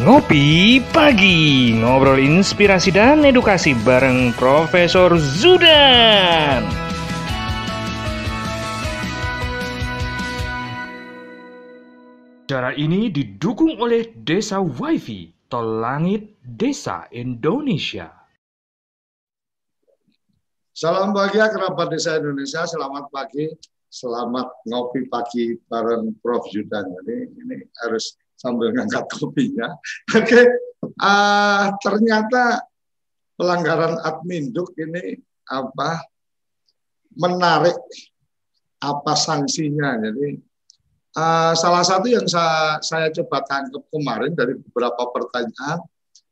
Ngopi Pagi Ngobrol inspirasi dan edukasi bareng Profesor Zudan Cara ini didukung oleh Desa Wifi, Tol Langit Desa Indonesia. Salam bahagia kerabat Desa Indonesia, selamat pagi, selamat ngopi pagi bareng Prof. Zudan. Jadi ini harus sambil ngangkat kopinya. Oke, okay. uh, ternyata pelanggaran adminduk ini apa menarik apa sanksinya. Jadi uh, salah satu yang saya, saya coba tangkap kemarin dari beberapa pertanyaan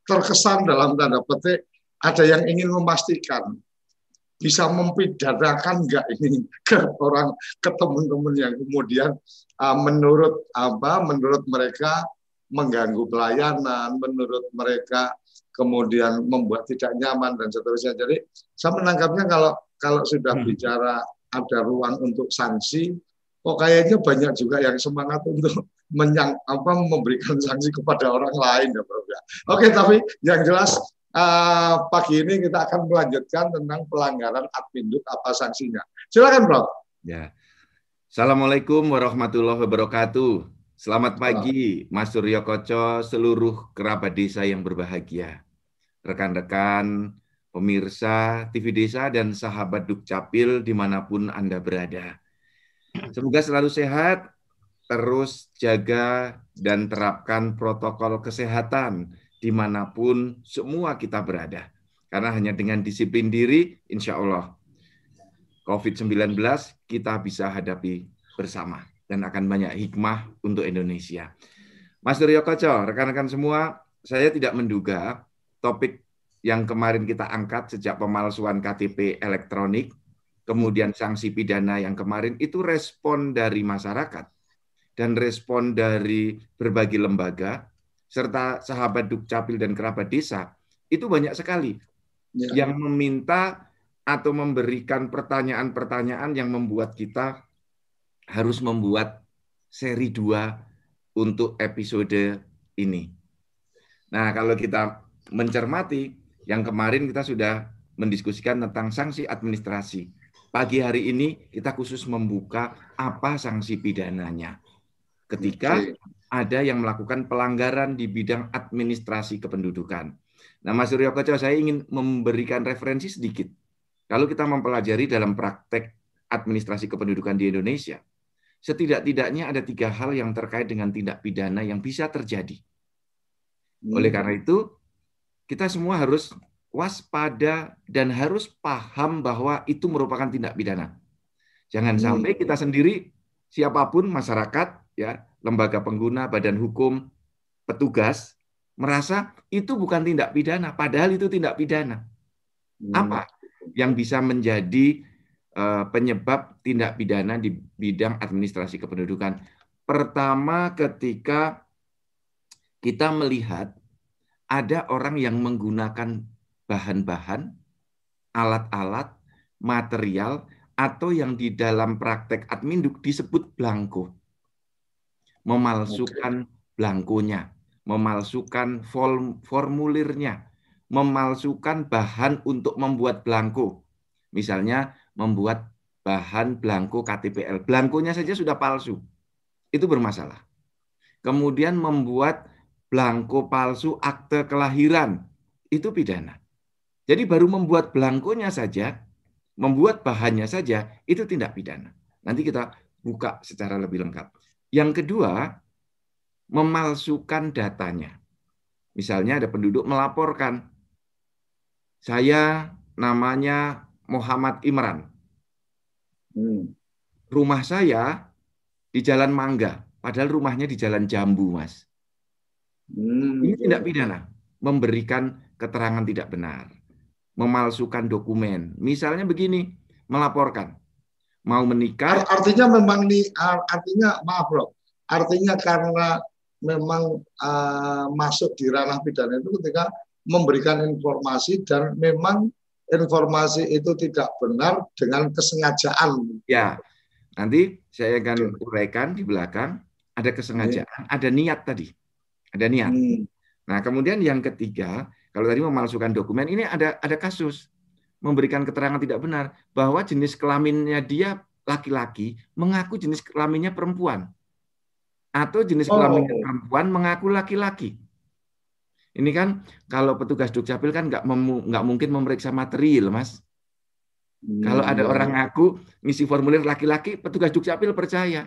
terkesan dalam tanda petik ada yang ingin memastikan bisa mempidanakan enggak ini ke orang ke teman-teman yang kemudian uh, menurut apa menurut mereka mengganggu pelayanan, menurut mereka kemudian membuat tidak nyaman dan seterusnya. Jadi saya menangkapnya kalau kalau sudah hmm. bicara ada ruang untuk sanksi, kok kayaknya banyak juga yang semangat untuk menyang apa memberikan sanksi kepada orang lain ya Prof ya. Oke, tapi yang jelas uh, pagi ini kita akan melanjutkan tentang pelanggaran adminduk apa sanksinya. Silakan Prof. Ya. Assalamualaikum warahmatullahi wabarakatuh. Selamat pagi, Mas Suryo Koco, seluruh kerabat desa yang berbahagia. Rekan-rekan, pemirsa TV Desa, dan sahabat Dukcapil di mana pun Anda berada. Semoga selalu sehat, terus jaga dan terapkan protokol kesehatan di mana pun semua kita berada. Karena hanya dengan disiplin diri, insya Allah COVID-19 kita bisa hadapi bersama dan akan banyak hikmah untuk Indonesia. Mas Suryo Koco, rekan-rekan semua, saya tidak menduga topik yang kemarin kita angkat sejak pemalsuan KTP elektronik, kemudian sanksi pidana yang kemarin itu respon dari masyarakat dan respon dari berbagai lembaga serta sahabat Dukcapil dan kerabat desa itu banyak sekali ya. yang meminta atau memberikan pertanyaan-pertanyaan yang membuat kita harus membuat seri dua untuk episode ini. Nah, kalau kita mencermati, yang kemarin kita sudah mendiskusikan tentang sanksi administrasi. Pagi hari ini kita khusus membuka apa sanksi pidananya. Ketika ada yang melakukan pelanggaran di bidang administrasi kependudukan. Nah, Mas Suryo Koco, saya ingin memberikan referensi sedikit kalau kita mempelajari dalam praktek administrasi kependudukan di Indonesia, setidak-tidaknya ada tiga hal yang terkait dengan tindak pidana yang bisa terjadi. Hmm. Oleh karena itu, kita semua harus waspada dan harus paham bahwa itu merupakan tindak pidana. Jangan hmm. sampai kita sendiri, siapa pun masyarakat, ya lembaga pengguna, badan hukum, petugas merasa itu bukan tindak pidana, padahal itu tindak pidana. Hmm. Apa? Yang bisa menjadi uh, penyebab tindak pidana di bidang administrasi kependudukan. Pertama, ketika kita melihat ada orang yang menggunakan bahan-bahan, alat-alat, material, atau yang di dalam praktek adminduk disebut blanko. Memalsukan blankonya, memalsukan formulirnya, memalsukan bahan untuk membuat belangko. Misalnya membuat bahan belangko KTPL. Belangkonya saja sudah palsu. Itu bermasalah. Kemudian membuat belangko palsu akte kelahiran. Itu pidana. Jadi baru membuat belangkonya saja, membuat bahannya saja, itu tindak pidana. Nanti kita buka secara lebih lengkap. Yang kedua, memalsukan datanya. Misalnya ada penduduk melaporkan, saya namanya Muhammad Imran. Hmm. Rumah saya di Jalan Mangga, padahal rumahnya di Jalan Jambu, Mas. Hmm. Ini tidak pidana, memberikan keterangan tidak benar, memalsukan dokumen. Misalnya begini, melaporkan mau menikah. Artinya memang nih, artinya maaf bro, artinya karena memang uh, masuk di ranah pidana itu ketika memberikan informasi dan memang informasi itu tidak benar dengan kesengajaan. Ya, nanti saya akan uraikan di belakang ada kesengajaan, hmm. ada niat tadi, ada niat. Hmm. Nah, kemudian yang ketiga, kalau tadi memalsukan dokumen, ini ada ada kasus memberikan keterangan tidak benar bahwa jenis kelaminnya dia laki-laki mengaku jenis kelaminnya perempuan atau jenis kelaminnya oh. perempuan mengaku laki-laki. Ini kan kalau petugas dukcapil kan nggak nggak mungkin memeriksa material, mas. Hmm. Kalau ada iya. orang ngaku ngisi formulir laki-laki, petugas dukcapil percaya.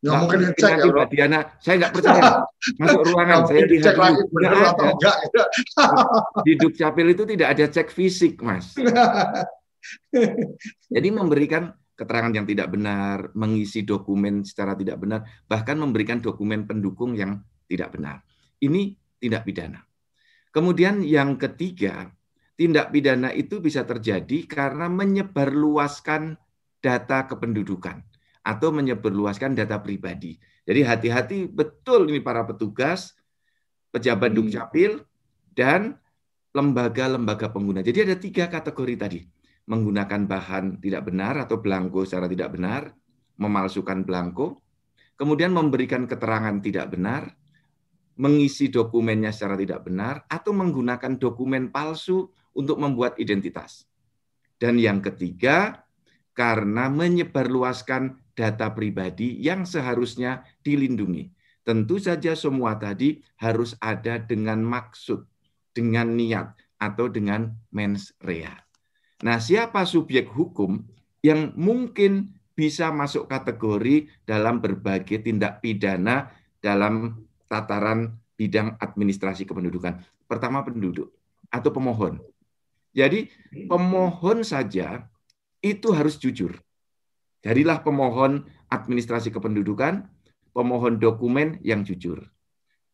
Nggak mungkin cek ya, Mbak Diana. Saya nggak percaya. Masuk ruangan, saya lihat lagi benar atau enggak. Di Dukcapil itu tidak ada cek fisik, Mas. Jadi memberikan keterangan yang tidak benar, mengisi dokumen secara tidak benar, bahkan memberikan dokumen pendukung yang tidak benar. Ini tindak pidana. Kemudian yang ketiga, tindak pidana itu bisa terjadi karena menyebarluaskan data kependudukan atau menyebarluaskan data pribadi. Jadi hati-hati betul ini para petugas, pejabat hmm. dukcapil, dan lembaga-lembaga pengguna. Jadi ada tiga kategori tadi. Menggunakan bahan tidak benar atau belangko secara tidak benar, memalsukan belangko, kemudian memberikan keterangan tidak benar, mengisi dokumennya secara tidak benar, atau menggunakan dokumen palsu untuk membuat identitas. Dan yang ketiga, karena menyebarluaskan data pribadi yang seharusnya dilindungi. Tentu saja semua tadi harus ada dengan maksud, dengan niat, atau dengan mens rea. Nah, siapa subjek hukum yang mungkin bisa masuk kategori dalam berbagai tindak pidana dalam tataran bidang administrasi kependudukan? Pertama penduduk atau pemohon. Jadi pemohon saja itu harus jujur. Jadilah pemohon administrasi kependudukan, pemohon dokumen yang jujur.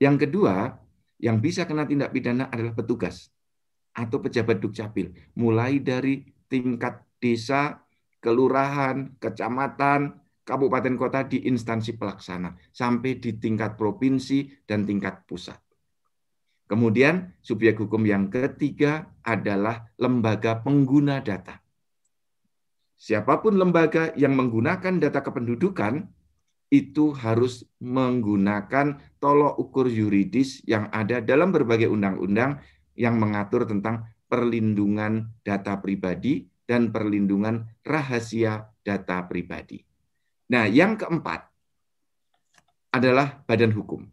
Yang kedua, yang bisa kena tindak pidana adalah petugas atau pejabat dukcapil, mulai dari tingkat desa, kelurahan, kecamatan, kabupaten kota di instansi pelaksana sampai di tingkat provinsi dan tingkat pusat. Kemudian subjek hukum yang ketiga adalah lembaga pengguna data. Siapa pun lembaga yang menggunakan data kependudukan itu harus menggunakan tolok ukur yuridis yang ada dalam berbagai undang-undang yang mengatur tentang perlindungan data pribadi dan perlindungan rahasia data pribadi. Nah, yang keempat adalah badan hukum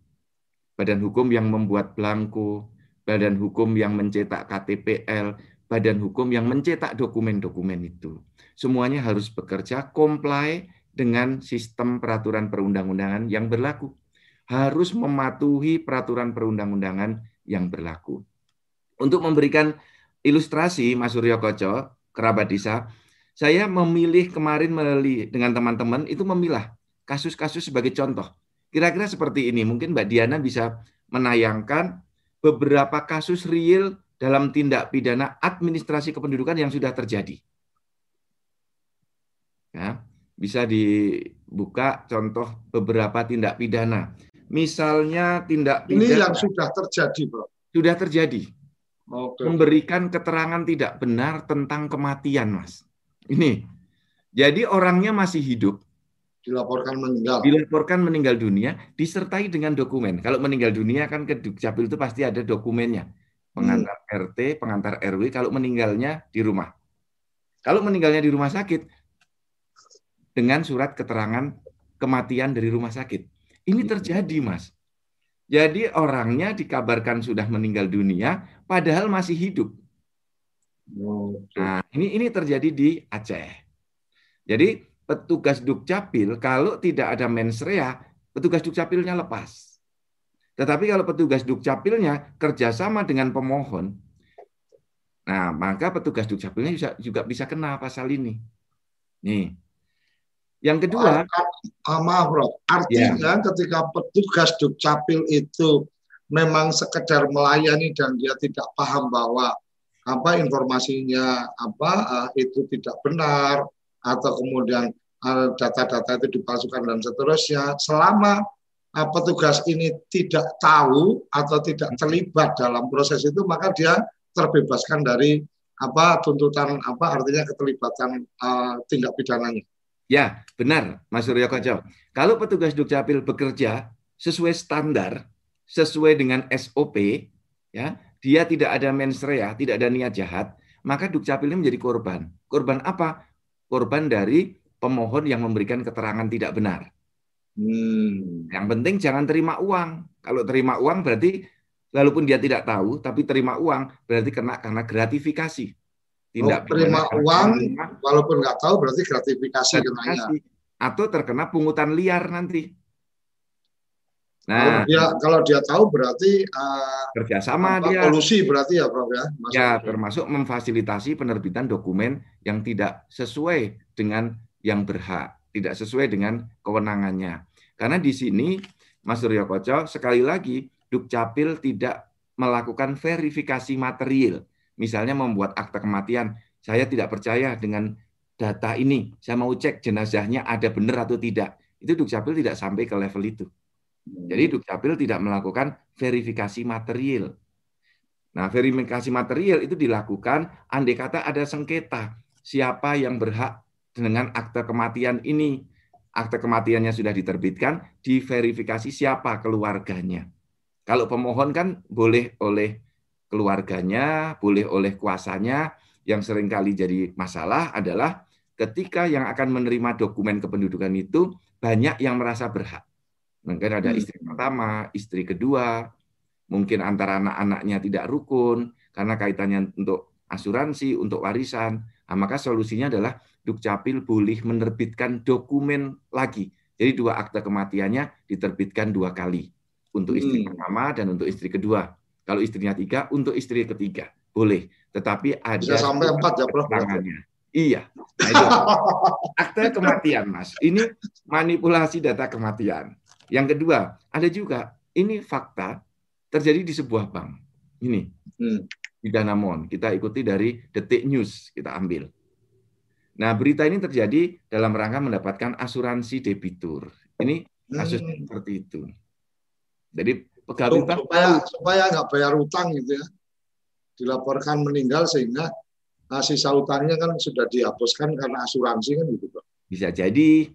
badan hukum yang membuat belangko, badan hukum yang mencetak KTPL, badan hukum yang mencetak dokumen-dokumen itu. Semuanya harus bekerja comply dengan sistem peraturan perundang-undangan yang berlaku. Harus mematuhi peraturan perundang-undangan yang berlaku. Untuk memberikan ilustrasi, Mas Suryo Koco, kerabat desa, saya memilih kemarin melalui dengan teman-teman itu memilah kasus-kasus sebagai contoh Kira-kira seperti ini. Mungkin Mbak Diana bisa menayangkan beberapa kasus real dalam tindak pidana administrasi kependudukan yang sudah terjadi. Ya, bisa dibuka contoh beberapa tindak pidana. Misalnya tindak pidana. Ini yang sudah terjadi, Bro. Sudah terjadi. Oke. Memberikan keterangan tidak benar tentang kematian, Mas. Ini. Jadi orangnya masih hidup, dilaporkan meninggal. Dilaporkan meninggal dunia disertai dengan dokumen. Kalau meninggal dunia kan ke Dukcapil itu pasti ada dokumennya. Pengantar hmm. RT, pengantar RW kalau meninggalnya di rumah. Kalau meninggalnya di rumah sakit dengan surat keterangan kematian dari rumah sakit. Ini hmm. terjadi, Mas. Jadi orangnya dikabarkan sudah meninggal dunia padahal masih hidup. Nah, ini ini terjadi di Aceh. Jadi petugas dukcapil kalau tidak ada mens rea, petugas dukcapilnya lepas. Tetapi kalau petugas dukcapilnya kerjasama dengan pemohon, nah maka petugas dukcapilnya juga, juga bisa kena pasal ini. Nih. Yang kedua, ah, maaf bro, artinya ya. ketika petugas dukcapil itu memang sekedar melayani dan dia tidak paham bahwa apa informasinya apa uh, itu tidak benar atau kemudian eh, data-data itu dipalsukan dan seterusnya selama uh, petugas ini tidak tahu atau tidak terlibat dalam proses itu maka dia terbebaskan dari apa tuntutan apa artinya keterlibatan uh, tindak pidananya. Ya, benar Mas Suryo Koco. Kalau petugas Dukcapil bekerja sesuai standar, sesuai dengan SOP, ya, dia tidak ada mensrea, tidak ada niat jahat, maka Dukcapil ini menjadi korban. Korban apa? Korban dari pemohon yang memberikan keterangan tidak benar. Hmm. Yang penting jangan terima uang. Kalau terima uang berarti walaupun dia tidak tahu, tapi terima uang berarti kena karena gratifikasi. Tidak oh, terima uang, walaupun nggak tahu berarti gratifikasi, gratifikasi atau terkena pungutan liar nanti. Nah, kalau dia kalau dia tahu berarti uh, kerjasama dia polusi berarti ya, Prof ya. ya, termasuk memfasilitasi penerbitan dokumen yang tidak sesuai dengan yang berhak, tidak sesuai dengan kewenangannya. Karena di sini Mas Suryo Koco sekali lagi Dukcapil tidak melakukan verifikasi material. Misalnya membuat akta kematian, saya tidak percaya dengan data ini. Saya mau cek jenazahnya ada benar atau tidak. Itu Dukcapil tidak sampai ke level itu. Jadi Dukcapil tidak melakukan verifikasi material. Nah, verifikasi material itu dilakukan andai kata ada sengketa siapa yang berhak dengan akte kematian ini akte kematiannya sudah diterbitkan, diverifikasi siapa keluarganya. Kalau pemohon kan boleh oleh keluarganya, boleh oleh kuasanya, yang sering kali jadi masalah adalah ketika yang akan menerima dokumen kependudukan itu banyak yang merasa berhak. Mungkin ada hmm. istri pertama, istri kedua, mungkin antara anak-anaknya tidak rukun karena kaitannya untuk asuransi, untuk warisan. Nah, maka solusinya adalah Dukcapil boleh menerbitkan dokumen lagi. Jadi dua akte kematiannya diterbitkan dua kali. Untuk istri hmm. pertama dan untuk istri kedua. Kalau istrinya tiga, untuk istri ketiga. Boleh. Tetapi ada... Bisa sampai empat ya, Prof. Iya. Nah. Akte kematian, Mas. Ini manipulasi data kematian. Yang kedua, ada juga, ini fakta terjadi di sebuah bank. Ini. Hmm. Di Danamon. Kita ikuti dari Detik News. Kita ambil. Nah, berita ini terjadi dalam rangka mendapatkan asuransi debitur. Ini kasus hmm. seperti itu. Jadi pegawai bank supaya supaya nggak bayar utang gitu ya. Dilaporkan meninggal sehingga nah, sisa utangnya kan sudah dihapuskan karena asuransi kan gitu, Pak. Bisa jadi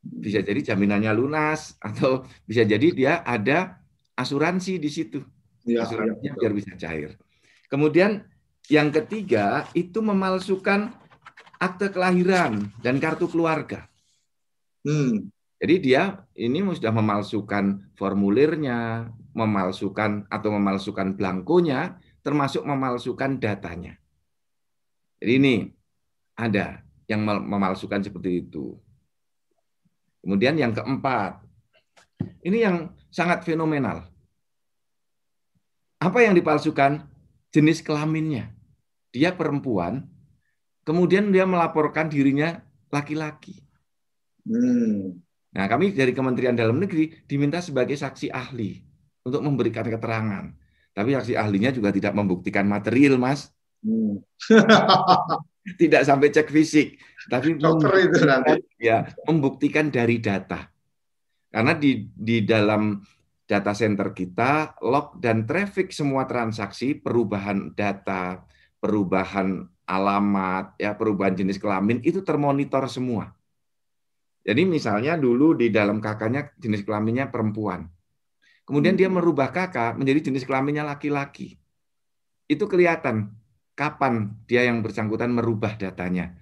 bisa jadi jaminannya lunas atau bisa jadi dia ada asuransi di situ. Ya, Asuransinya ya, biar bisa cair. Kemudian yang ketiga itu memalsukan akte kelahiran dan kartu keluarga. Hmm. Jadi dia ini sudah memalsukan formulirnya, memalsukan atau memalsukan belangkonya, termasuk memalsukan datanya. Jadi ini ada yang memalsukan seperti itu. Kemudian yang keempat, ini yang sangat fenomenal. Apa yang dipalsukan? Jenis kelaminnya. Dia perempuan, Kemudian dia melaporkan dirinya laki-laki. Hmm. Nah, kami dari Kementerian Dalam Negeri diminta sebagai saksi ahli untuk memberikan keterangan. Tapi saksi ahlinya juga tidak membuktikan material, Mas. Hmm. tidak sampai cek fisik, tapi Dokter itu nanti. ya membuktikan dari data. Karena di di dalam data center kita log dan traffic semua transaksi, perubahan data, perubahan alamat, ya perubahan jenis kelamin itu termonitor semua. Jadi misalnya dulu di dalam kakaknya jenis kelaminnya perempuan. Kemudian dia hmm. merubah kakak menjadi jenis kelaminnya laki-laki. Itu kelihatan kapan dia yang bersangkutan merubah datanya.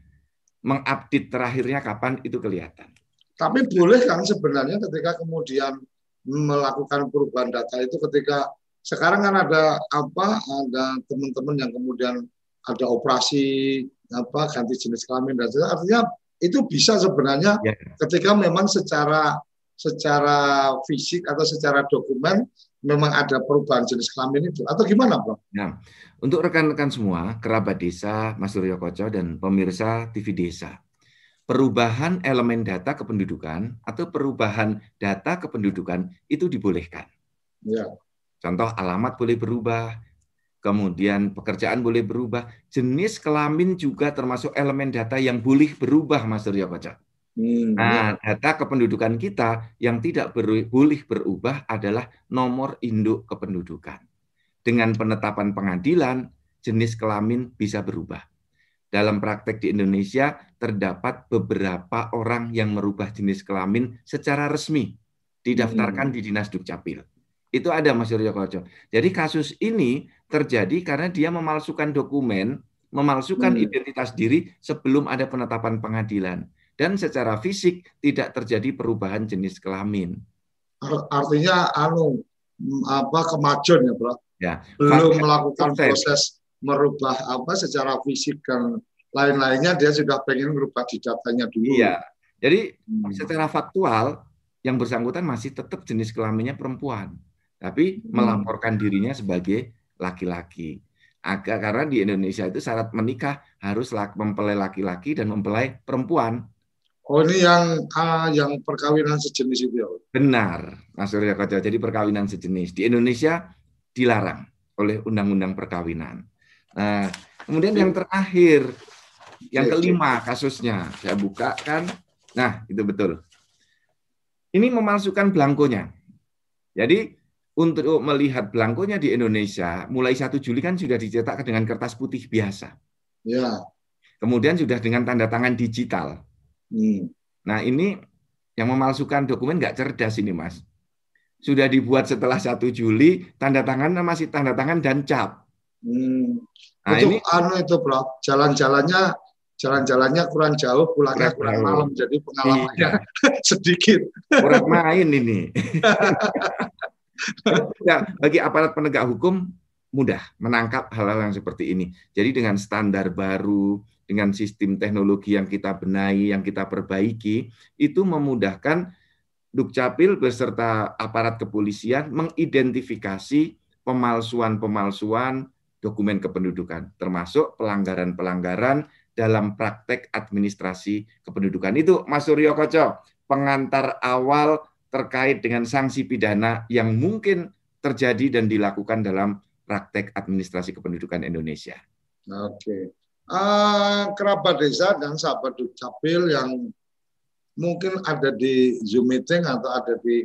Mengupdate terakhirnya kapan itu kelihatan. Tapi boleh kan sebenarnya ketika kemudian melakukan perubahan data itu ketika sekarang kan ada apa ada teman-teman yang kemudian ada operasi apa ganti jenis kelamin dan sebagainya. Artinya itu bisa sebenarnya ya. ketika memang secara secara fisik atau secara dokumen memang ada perubahan jenis kelamin itu atau gimana, Bro? Nah, untuk rekan-rekan semua, kerabat desa, Mas Suryo Koco dan pemirsa TV Desa, perubahan elemen data kependudukan atau perubahan data kependudukan itu dibolehkan. Ya. Contoh alamat boleh berubah, kemudian pekerjaan boleh berubah, jenis kelamin juga termasuk elemen data yang boleh berubah, Mas Surya Baca. Hmm, nah, ya. data kependudukan kita yang tidak boleh berubah adalah nomor induk kependudukan. Dengan penetapan pengadilan, jenis kelamin bisa berubah. Dalam praktek di Indonesia, terdapat beberapa orang yang merubah jenis kelamin secara resmi, didaftarkan hmm. di Dinas Dukcapil. Itu ada Mas Suryo Koco. Jadi kasus ini terjadi karena dia memalsukan dokumen, memalsukan hmm. identitas diri sebelum ada penetapan pengadilan. Dan secara fisik tidak terjadi perubahan jenis kelamin. Artinya anu apa kemajuan ya, Bro? Ya. Belum melakukan proses merubah apa secara fisik dan lain-lainnya dia sudah pengen merubah di datanya dulu. Iya. Jadi hmm. secara faktual yang bersangkutan masih tetap jenis kelaminnya perempuan, tapi hmm. melaporkan dirinya sebagai laki-laki. Agak karena di Indonesia itu syarat menikah harus mempelai laki-laki dan mempelai perempuan. Oh ini yang uh, yang perkawinan sejenis itu ya? Benar, Mas Surya Koco. Jadi perkawinan sejenis di Indonesia dilarang oleh Undang-Undang Perkawinan. Nah, kemudian yang terakhir, yang kelima kasusnya saya buka kan. Nah, itu betul. Ini memalsukan belangkonya. Jadi untuk melihat belangkonya di Indonesia, mulai 1 Juli kan sudah dicetak dengan kertas putih biasa. Ya. Kemudian sudah dengan tanda tangan digital. Hmm. Nah ini yang memalsukan dokumen nggak cerdas ini mas. Sudah dibuat setelah 1 Juli, tanda tangan masih tanda tangan dan cap. Hmm. Nah, itu ini anu itu bro, jalan-jalannya jalan-jalannya kurang jauh, pulangnya kurang, kurang malam, jadi pengalamannya iya. sedikit. Kurang main ini. ya, bagi aparat penegak hukum mudah menangkap hal-hal yang seperti ini. Jadi dengan standar baru, dengan sistem teknologi yang kita benahi, yang kita perbaiki, itu memudahkan Dukcapil beserta aparat kepolisian mengidentifikasi pemalsuan-pemalsuan dokumen kependudukan, termasuk pelanggaran-pelanggaran dalam praktek administrasi kependudukan. Itu Mas Suryo Koco, pengantar awal terkait dengan sanksi pidana yang mungkin terjadi dan dilakukan dalam praktek administrasi kependudukan Indonesia. Oke uh, kerabat desa dan sahabat dukcapil yang mungkin ada di Zoom meeting atau ada di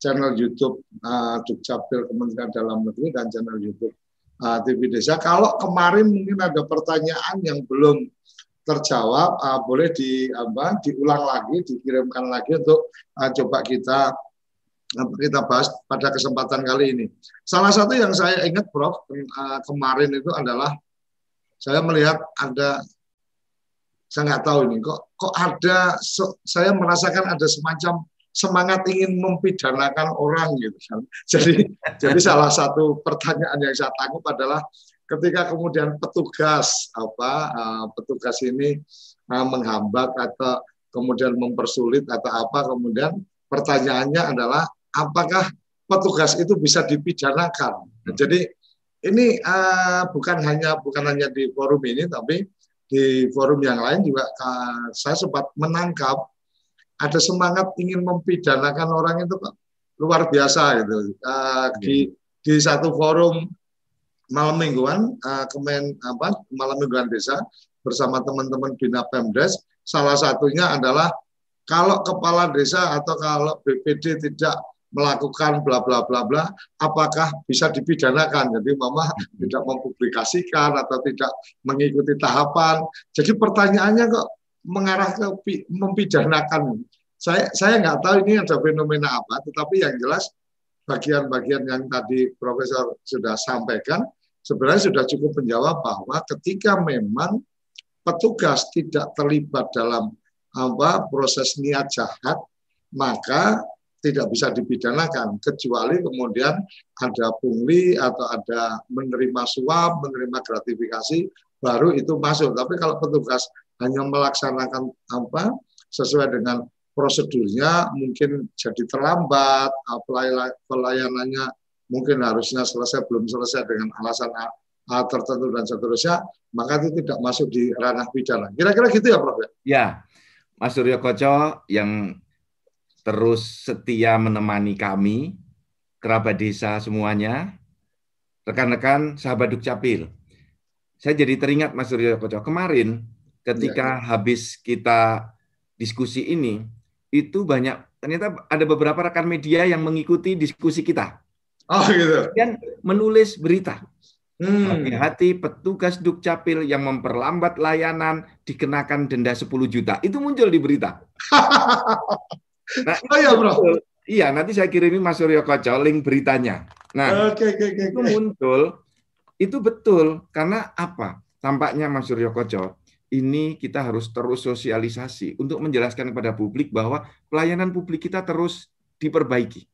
channel YouTube uh, Dukcapil Kementerian Dalam Negeri dan channel YouTube uh, TV Desa. Kalau kemarin mungkin ada pertanyaan yang belum terjawab, uh, boleh di apa, diulang lagi, dikirimkan lagi untuk uh, coba kita kita bahas pada kesempatan kali ini. Salah satu yang saya ingat, Prof, kemarin itu adalah saya melihat ada saya nggak tahu ini kok kok ada so, saya merasakan ada semacam semangat ingin mempidanakan orang gitu kan. Jadi jadi salah satu pertanyaan yang saya tangkap adalah ketika kemudian petugas apa uh, petugas ini uh, menghambat atau kemudian mempersulit atau apa kemudian pertanyaannya adalah apakah petugas itu bisa dipidanakan. Jadi ini uh, bukan hanya bukan hanya di forum ini tapi di forum yang lain juga uh, saya sempat menangkap ada semangat ingin mempidanakan orang itu luar biasa itu uh, di di satu forum malam mingguan uh, kemen apa malam mingguan desa bersama teman-teman bina pemdes salah satunya adalah kalau kepala desa atau kalau BPD tidak melakukan bla bla bla bla apakah bisa dipidanakan? Jadi mama tidak mempublikasikan atau tidak mengikuti tahapan. Jadi pertanyaannya kok mengarah ke mempidanakan? Saya saya nggak tahu ini ada fenomena apa tetapi yang jelas bagian-bagian yang tadi profesor sudah sampaikan sebenarnya sudah cukup menjawab bahwa ketika memang petugas tidak terlibat dalam apa proses niat jahat maka tidak bisa dipidanakan kecuali kemudian ada pungli atau ada menerima suap, menerima gratifikasi baru itu masuk. Tapi kalau petugas hanya melaksanakan apa sesuai dengan prosedurnya mungkin jadi terlambat, pelayanannya mungkin harusnya selesai belum selesai dengan alasan A tertentu dan seterusnya, maka itu tidak masuk di ranah pidana. Kira-kira gitu ya, Prof? Ya, Mas Suryo Koco yang terus setia menemani kami, kerabat desa semuanya, rekan-rekan sahabat Dukcapil. Saya jadi teringat Mas Suryo Koco, kemarin ketika ya, ya. habis kita diskusi ini, itu banyak, ternyata ada beberapa rekan media yang mengikuti diskusi kita. Oh gitu. Dan menulis berita. Hmm. Hati-hati petugas Dukcapil yang memperlambat layanan dikenakan denda 10 juta. Itu muncul di berita. Nah, oh ya bro, Iya, nanti saya kirimin Mas Suryo Koco link beritanya. Nah, Oke, oke, oke. itu muncul, itu betul. Karena apa? Tampaknya Mas Suryo Koco, ini kita harus terus sosialisasi untuk menjelaskan kepada publik bahwa pelayanan publik kita terus diperbaiki.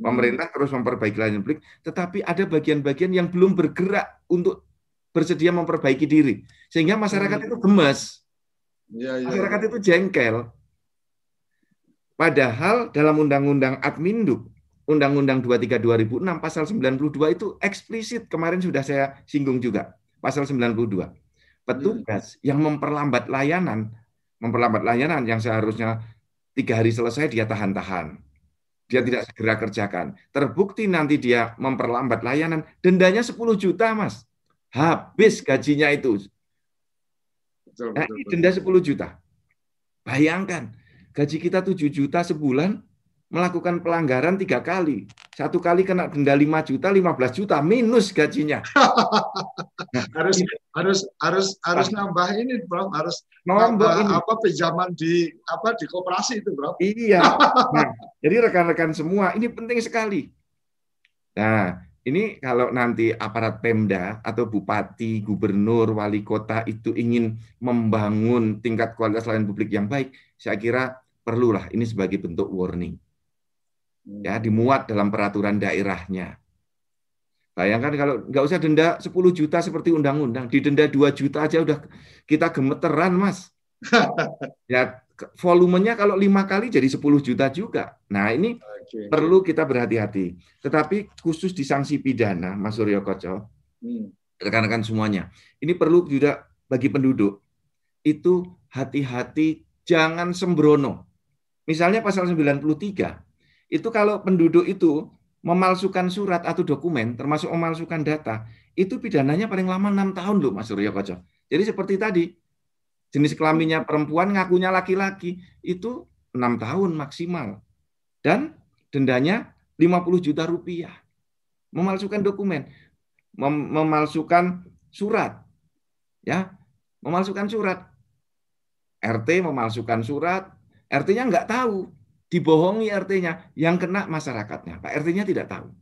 Pemerintah terus memperbaiki layanan publik, tetapi ada bagian-bagian yang belum bergerak untuk bersedia memperbaiki diri. Sehingga masyarakat Hmm. itu gemas, Iya, iya. masyarakat itu jengkel. Padahal dalam Undang-Undang Adminduk, Undang-Undang 23 2006 pasal 92 itu eksplisit kemarin sudah saya singgung juga. Pasal 92. Petugas yang memperlambat layanan, memperlambat layanan yang seharusnya tiga hari selesai dia tahan-tahan. Dia tidak segera kerjakan. Terbukti nanti dia memperlambat layanan, dendanya 10 juta, Mas. Habis gajinya itu. Betul, Nah, ini denda 10 juta. Bayangkan, gaji kita 7 juta sebulan, melakukan pelanggaran tiga kali. Satu kali kena denda 5 juta, 15 juta, minus gajinya. harus harus harus harus nambah ini, Bro. Harus Nombok nambah ini. apa pinjaman di apa di koperasi itu, Bro. Iya. Nah, jadi rekan-rekan semua, ini penting sekali. Nah, ini kalau nanti aparat Pemda atau bupati, gubernur, wali kota itu ingin membangun tingkat kualitas layanan publik yang baik, saya kira perlulah ini sebagai bentuk warning. Ya, dimuat dalam peraturan daerahnya. Bayangkan kalau nggak usah denda 10 juta seperti undang-undang, didenda 2 juta aja udah kita gemeteran, Mas. Ya, volumenya kalau lima kali jadi 10 juta juga. Nah, ini Oke. perlu kita berhati-hati. Tetapi khusus di sanksi pidana, Mas Suryo Koco, Hmm. rekan-rekan semuanya, ini perlu juga bagi penduduk. Itu hati-hati, jangan sembrono. Misalnya pasal 93, itu kalau penduduk itu memalsukan surat atau dokumen, termasuk memalsukan data, itu pidananya paling lama enam tahun loh, Mas Suryo Koco. Jadi seperti tadi, jenis kelaminnya perempuan, ngakunya laki-laki, itu enam tahun maksimal. Dan dendanya 50 juta rupiah. Memalsukan dokumen, mem- memalsukan surat. Ya, memalsukan surat. RT memalsukan surat, RT-nya nggak tahu, dibohongi RT-nya, yang kena masyarakatnya. Pak RT-nya tidak tahu.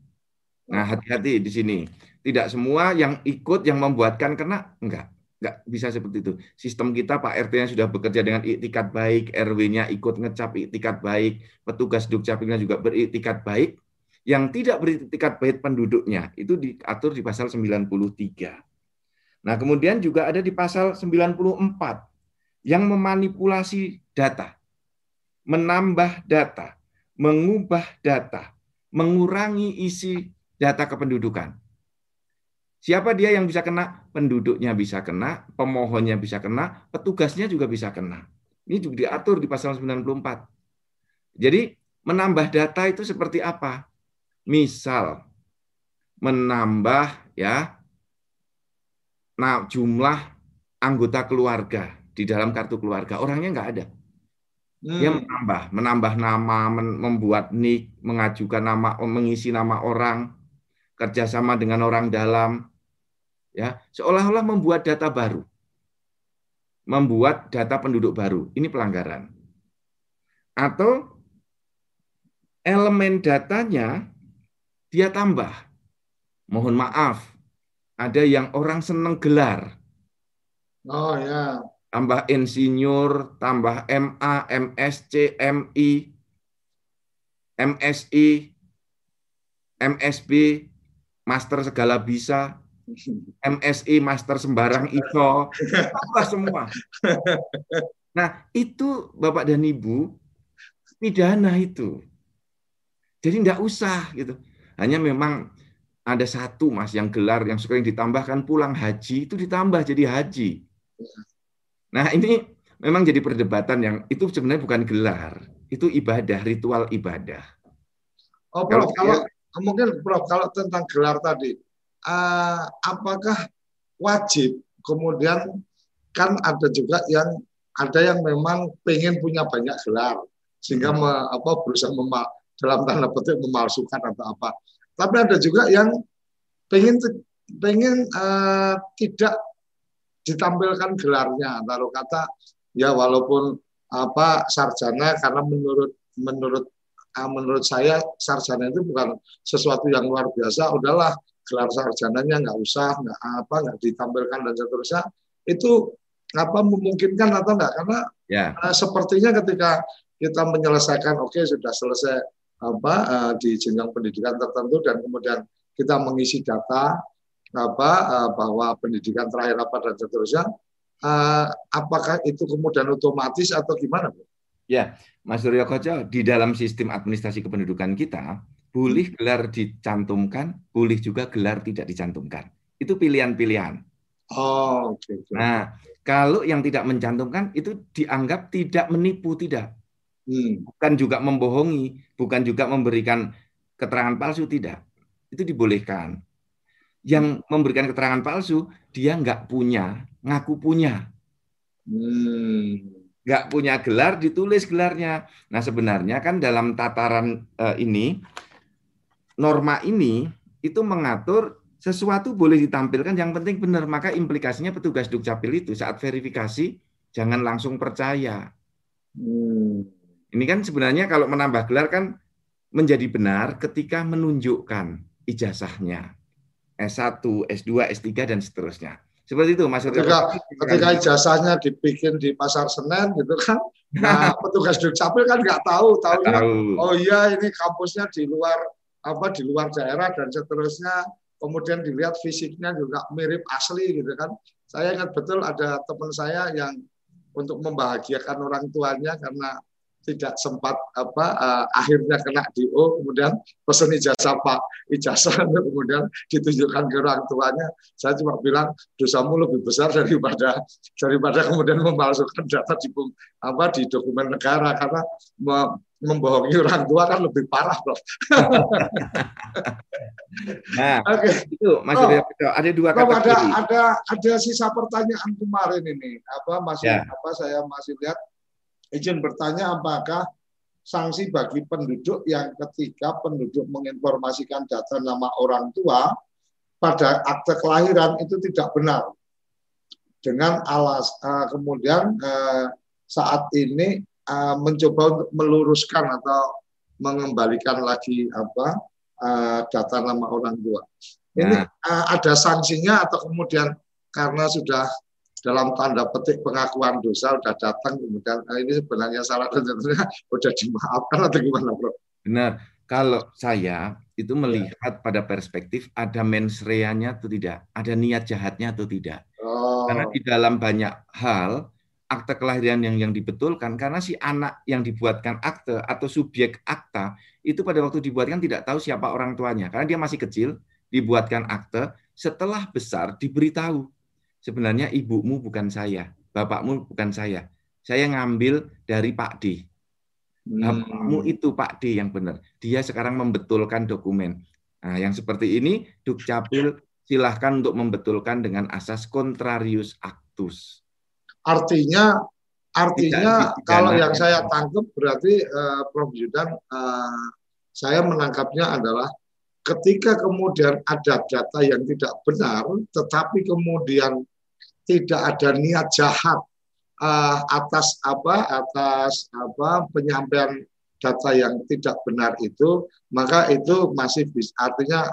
Nah, hati-hati di sini. Tidak semua yang ikut yang membuatkan kena, enggak. Enggak bisa seperti itu. Sistem kita Pak RT-nya sudah bekerja dengan iktikat baik, RW-nya ikut ngecap iktikat baik, petugas Dukcapilnya juga beriktikat baik. Yang tidak beriktikat baik penduduknya itu diatur di pasal 93. Nah, kemudian juga ada di pasal 94 yang memanipulasi data, menambah data, mengubah data, mengurangi isi data kependudukan. Siapa dia yang bisa kena? Penduduknya bisa kena, pemohonnya bisa kena, petugasnya juga bisa kena. Ini juga diatur di pasal 94. Jadi menambah data itu seperti apa? Misal menambah ya nah jumlah anggota keluarga di dalam kartu keluarga orangnya nggak ada dia Hmm. menambah menambah nama men- membuat nick mengajukan nama mengisi nama orang kerjasama dengan orang dalam ya seolah-olah membuat data baru. Membuat data penduduk baru. Ini pelanggaran. Atau elemen datanya dia tambah. Mohon maaf ada yang orang seneng gelar. Oh ya. tambah insinyur, tambah MA, MSc, MI, MSI, MSB, master segala bisa, MSI, master sembarang iso, tambah semua. Nah, itu Bapak dan Ibu pidana itu. Jadi enggak usah gitu. Hanya memang ada satu Mas yang gelar yang sering ditambahkan pulang haji itu ditambah jadi haji. Nah, ini memang jadi perdebatan yang itu sebenarnya bukan gelar, itu ibadah, ritual ibadah. Oh, Kalau Prof, kalau mungkin Prof, kalau tentang gelar tadi, eh, apakah wajib kemudian kan ada juga yang ada yang memang pengen punya banyak gelar sehingga Hmm. me- apa berusaha memal, dalam tanda petik memalsukan atau apa. Tapi ada juga yang pengen pengen eh, tidak ditampilkan gelarnya taruh kata ya walaupun apa sarjana karena menurut menurut uh, menurut saya sarjana itu bukan sesuatu yang luar biasa. Udahlah gelar sarjananya nggak usah, nggak apa, nggak ditampilkan dan seterusnya. Itu apa memungkinkan atau enggak? Karena ya. uh, sepertinya ketika kita menyelesaikan, oke okay, sudah selesai apa uh, di jenjang pendidikan tertentu dan kemudian kita mengisi data apa uh, bahwa pendidikan terakhir apa dan seterusnya, uh, apakah itu kemudian otomatis atau gimana, Bu? Ya, Mas Suryo Koco, di dalam sistem administrasi kependudukan kita, boleh gelar dicantumkan, boleh juga gelar tidak dicantumkan. Itu pilihan-pilihan. Oh, oke. Okay, Nah, kalau yang tidak mencantumkan itu dianggap tidak menipu, tidak. Hmm. Bukan juga membohongi, bukan juga memberikan keterangan palsu, tidak. Itu dibolehkan. Yang memberikan keterangan palsu, dia nggak punya, ngaku punya. Hmm nggak punya gelar ditulis gelarnya. Nah sebenarnya kan dalam tataran uh, ini norma ini itu mengatur sesuatu boleh ditampilkan yang penting benar maka implikasinya petugas dukcapil itu saat verifikasi jangan langsung percaya. Hmm. Ini kan sebenarnya kalau menambah gelar kan menjadi benar ketika menunjukkan ijazahnya S1, S2, S3 dan seterusnya. Seperti itu Mas Ketika, ketika ijazahnya dibikin di pasar Senen gitu kan, nah petugas dukcapil kan nggak tahu, tahu, oh iya ini kampusnya di luar apa di luar daerah dan seterusnya. Kemudian dilihat fisiknya juga mirip asli gitu kan. Saya ingat betul ada teman saya yang untuk membahagiakan orang tuanya karena tidak sempat apa uh, akhirnya kena DO kemudian pesan ijazah Pak ijazah kemudian ditunjukkan ke orang tuanya saya cuma bilang dosamu lebih besar daripada daripada kemudian memalsukan data di apa di dokumen negara karena membohongi orang tua kan lebih parah loh. nah, oke okay. itu Mas oh, ada dua kata ada ada ada sisa pertanyaan kemarin ini apa masih ya. apa saya masih lihat izin bertanya apakah sanksi bagi penduduk yang ketika penduduk menginformasikan data nama orang tua pada akte kelahiran itu tidak benar dengan alas uh, kemudian uh, saat ini uh, mencoba untuk meluruskan atau mengembalikan lagi apa uh, data nama orang tua ini uh, ada sanksinya atau kemudian karena sudah dalam tanda petik pengakuan dosa udah datang kemudian nah ini sebenarnya salah dan tentunya udah dimaafkan atau gimana bro? Benar. Kalau saya itu ya. melihat ya. pada perspektif ada mens rea-nya atau tidak, ada niat jahatnya atau tidak. Oh. Karena di dalam banyak hal akte kelahiran yang yang dibetulkan karena si anak yang dibuatkan akte atau subjek akta itu pada waktu dibuatkan tidak tahu siapa orang tuanya karena dia masih kecil dibuatkan akte setelah besar diberitahu sebenarnya ibumu bukan saya, bapakmu bukan saya. Saya ngambil dari Pak D. Bapakmu hmm. itu Pak D yang benar. Dia sekarang membetulkan dokumen. Nah, yang seperti ini Dukcapil silahkan untuk membetulkan dengan asas contrarius actus. Artinya artinya tidak, kalau yang saya tangkap berarti uh, Prof. Yudan uh, saya menangkapnya adalah ketika kemudian ada data yang tidak benar, tetapi kemudian tidak ada niat jahat uh, atas apa atas apa penyampaian data yang tidak benar itu, maka itu masih bisa artinya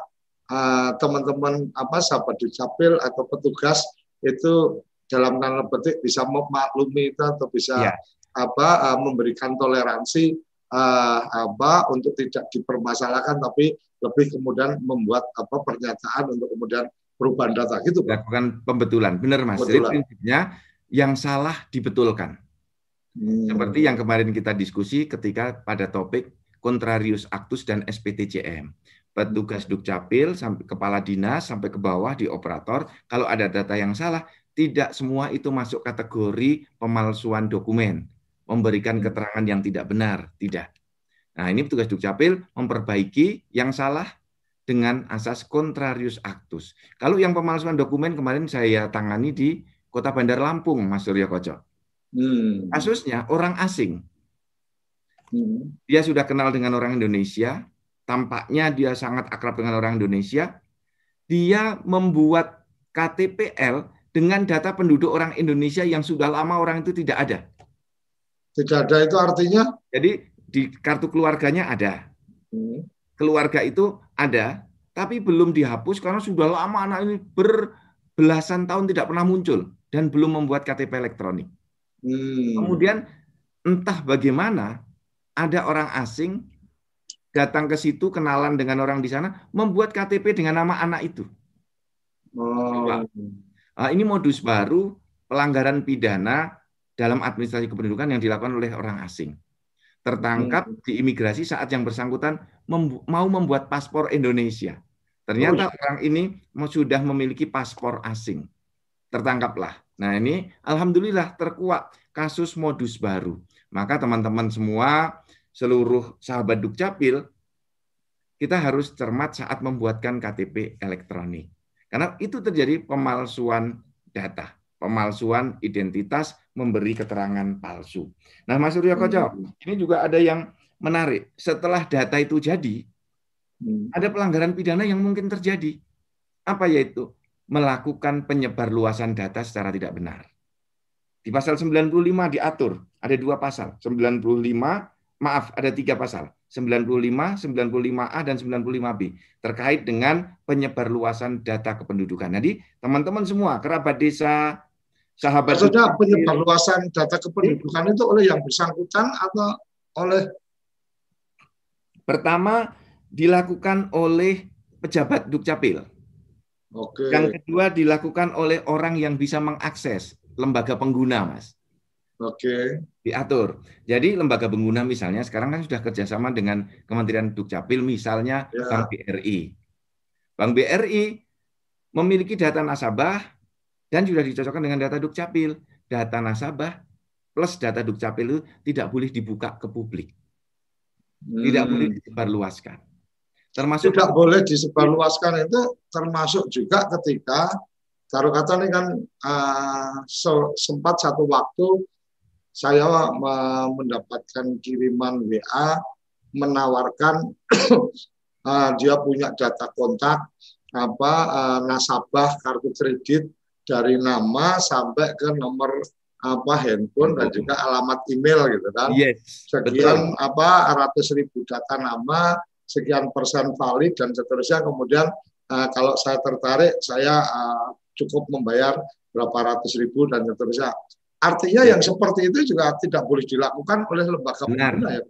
uh, teman-teman apa sahabat dukcapil atau petugas itu dalam tanda petik bisa memaklumi itu atau bisa ya. apa uh, memberikan toleransi uh, apa untuk tidak dipermasalahkan tapi lebih kemudian membuat apa pernyataan untuk kemudian perubahan data gitu Pak. Lakukan pembetulan. Benar Mas. Jadi prinsipnya yang salah dibetulkan. Hmm. Seperti yang kemarin kita diskusi ketika pada topik kontrarius actus dan SPTCM. Petugas Dukcapil sampai kepala dinas sampai ke bawah di operator kalau ada data yang salah tidak semua itu masuk kategori pemalsuan dokumen, memberikan hmm. keterangan yang tidak benar, tidak. Nah, ini petugas Dukcapil memperbaiki yang salah dengan asas contrarius actus. Kalau yang pemalsuan dokumen kemarin saya tangani di Kota Bandar Lampung, Mas Surya Koco. Hmm. Kasusnya orang asing. Hmm. Dia sudah kenal dengan orang Indonesia, tampaknya dia sangat akrab dengan orang Indonesia. Dia membuat KTPL dengan data penduduk orang Indonesia yang sudah lama orang itu tidak ada. Tidak ada itu artinya? Jadi di kartu keluarganya ada. Hmm. Keluarga itu ada, tapi belum dihapus karena sudah lama anak ini berbelasan tahun tidak pernah muncul dan belum membuat KTP elektronik. Hmm. Kemudian entah bagaimana ada orang asing datang ke situ kenalan dengan orang di sana membuat KTP dengan nama anak itu. Oh. Ini modus baru pelanggaran pidana dalam administrasi kependudukan yang dilakukan oleh orang asing. Tertangkap Hmm. di imigrasi saat yang bersangkutan membu- mau membuat paspor Indonesia. Ternyata Oh. orang ini sudah memiliki paspor asing. Tertangkaplah. Nah ini alhamdulillah terkuak kasus modus baru. Maka teman-teman semua seluruh sahabat Dukcapil kita harus cermat saat membuatkan KTP elektronik. Karena itu terjadi pemalsuan data, pemalsuan identitas, memberi keterangan palsu. Nah, Mas Suryo Koco, ini juga ada yang menarik. Setelah data itu jadi, Hmm. ada pelanggaran pidana yang mungkin terjadi. Apa yaitu? Melakukan penyebar luasan data secara tidak benar. Di pasal 95 diatur, ada dua pasal. 95, maaf, ada tiga pasal. 95, 95A, dan 95B. Terkait dengan penyebar luasan data kependudukan. Jadi, teman-teman semua, kerabat desa, sahabat... Maksudnya penyebarluasan data kependudukan itu oleh yang bersangkutan atau oleh Pertama, dilakukan oleh pejabat Dukcapil. Oke. Yang kedua dilakukan oleh orang yang bisa mengakses lembaga pengguna, Mas. Oke. Diatur. Jadi lembaga pengguna misalnya sekarang kan sudah kerjasama dengan Kementerian Dukcapil, misalnya Ya. Bank BRI. Bank BRI memiliki data nasabah dan sudah dicocokkan dengan data Dukcapil. Data nasabah plus data Dukcapil itu tidak boleh dibuka ke publik, tidak Hmm. boleh disebarluaskan. Termasuk tidak boleh disebarluaskan itu termasuk juga ketika taruh kata ini kan uh, se- sempat satu waktu saya me- mendapatkan kiriman WA menawarkan uh, dia punya data kontak apa uh, nasabah kartu kredit dari nama sampai ke nomor apa handphone dan juga alamat email gitu kan yes, sekian betul. apa ratus ribu data nama, sekian persen valid dan seterusnya. Kemudian uh, kalau saya tertarik, saya uh, cukup membayar berapa ratus ribu dan seterusnya. Artinya yang seperti itu juga tidak boleh dilakukan oleh lembaga Benar. pengguna ya.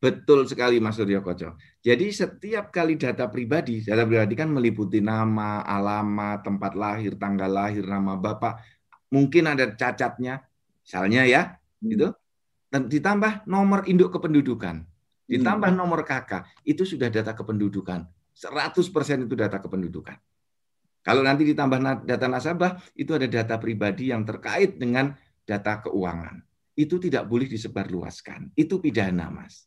Betul sekali Mas Suryo Koco. Jadi setiap kali data pribadi, data pribadi kan meliputi nama, alamat, tempat lahir, tanggal lahir, nama bapak. Mungkin ada cacatnya, misalnya ya, gitu. Dan ditambah nomor induk kependudukan, ditambah nomor KK, itu sudah data kependudukan. 100% itu data kependudukan. Kalau nanti ditambah data nasabah, itu ada data pribadi yang terkait dengan data keuangan. Itu tidak boleh disebarluaskan. Itu pidana, Mas.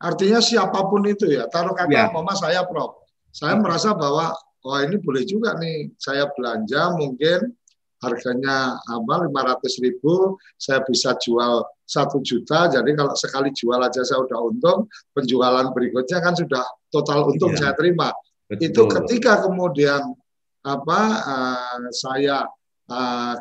Artinya siapa pun itu ya, taruh kata Ya. mama saya Prof. Saya Oke. merasa bahwa wah ini boleh juga nih saya belanja mungkin harganya apa 500 ribu saya bisa jual satu juta jadi kalau sekali jual aja saya udah untung penjualan berikutnya kan sudah total untung Iya. saya terima itu Betul. ketika kemudian apa eh, saya eh,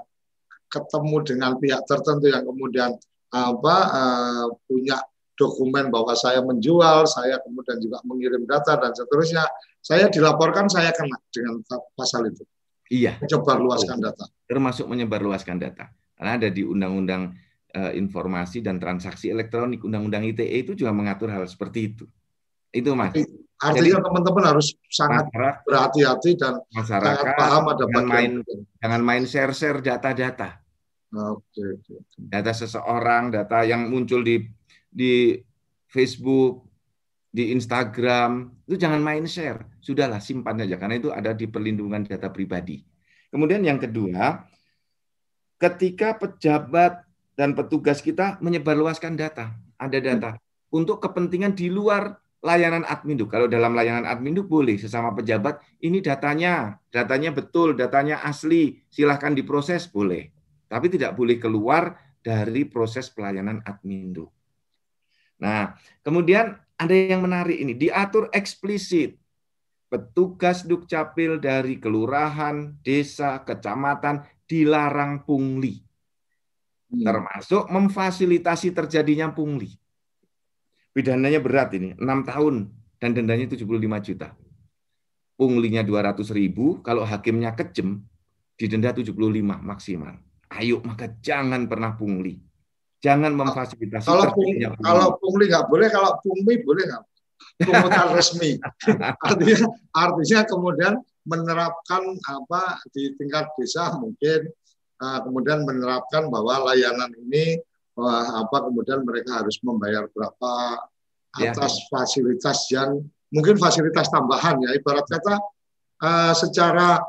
ketemu dengan pihak tertentu yang kemudian apa eh, punya dokumen bahwa saya menjual, saya kemudian juga mengirim data dan seterusnya, saya dilaporkan saya kena dengan pasal itu, Iya, menyebar luaskan data. termasuk menyebarluaskan data. Karena ada di Undang-Undang eh, Informasi dan Transaksi Elektronik, Undang-Undang ITE itu juga mengatur hal seperti itu. Itu Mas. Artinya teman-teman harus sangat berhati-hati dan sangat masyarakat paham ada jangan main jangan main share-share data-data. Oke. Data seseorang, data yang muncul di di Facebook, di Instagram, itu jangan main share. Sudahlah simpan saja karena itu ada di perlindungan data pribadi. Kemudian yang kedua, ketika pejabat dan petugas kita menyebarluaskan data, ada data untuk kepentingan di luar layanan adminduk. Kalau dalam layanan adminduk boleh sesama pejabat, ini datanya, datanya betul, datanya asli, silahkan diproses boleh. Tapi tidak boleh keluar dari proses pelayanan adminduk. Nah, kemudian ada yang menarik ini, diatur eksplisit. Petugas Dukcapil dari kelurahan, desa, kecamatan dilarang pungli, Hmm. termasuk memfasilitasi terjadinya pungli. pidananya berat ini, 6 tahun dan dendanya 75 juta. Punglinya 200 ribu, kalau hakimnya kejem, didenda 75 maksimal. Ayo, maka jangan pernah pungli. Jangan memfasilitasi. Kalau pung, kalau pungli nggak boleh, kalau pungli boleh nggak? Pungutan resmi. artinya, artinya kemudian menerapkan apa di tingkat desa mungkin uh, kemudian menerapkan bahwa layanan ini uh, apa kemudian mereka harus membayar berapa ya. atas ya. fasilitas yang mungkin fasilitas tambahan ya ibarat kata uh, secara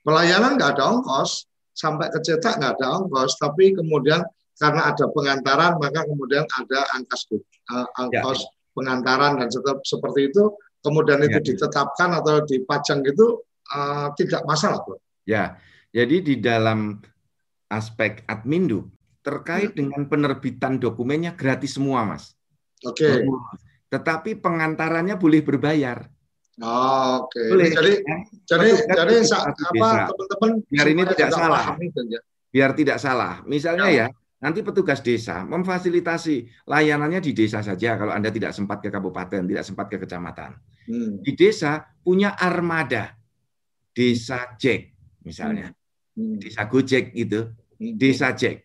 pelayanan nggak ada ongkos sampai ke cetak nggak ada ongkos tapi kemudian karena ada pengantaran maka kemudian ada angkas uh, ongkos ya. pengantaran dan seperti itu kemudian itu ya. ditetapkan atau dipajang itu uh, tidak masalah bro. Ya jadi di dalam aspek admindu terkait hmm. dengan penerbitan dokumennya gratis semua mas. Oke. Okay. Tetapi pengantarannya boleh berbayar. Oh, Oke. Okay. Jadi ya. jadi jadi apa teman-teman biar ini tidak salah. Ya. Biar tidak salah. Misalnya ya. ya, nanti petugas desa memfasilitasi layanannya di desa saja kalau Anda tidak sempat ke kabupaten, tidak sempat ke kecamatan. Hmm. Di desa punya armada desa Jack misalnya. Hmm. Desa Gojek gitu. Hmm. Desa Jack.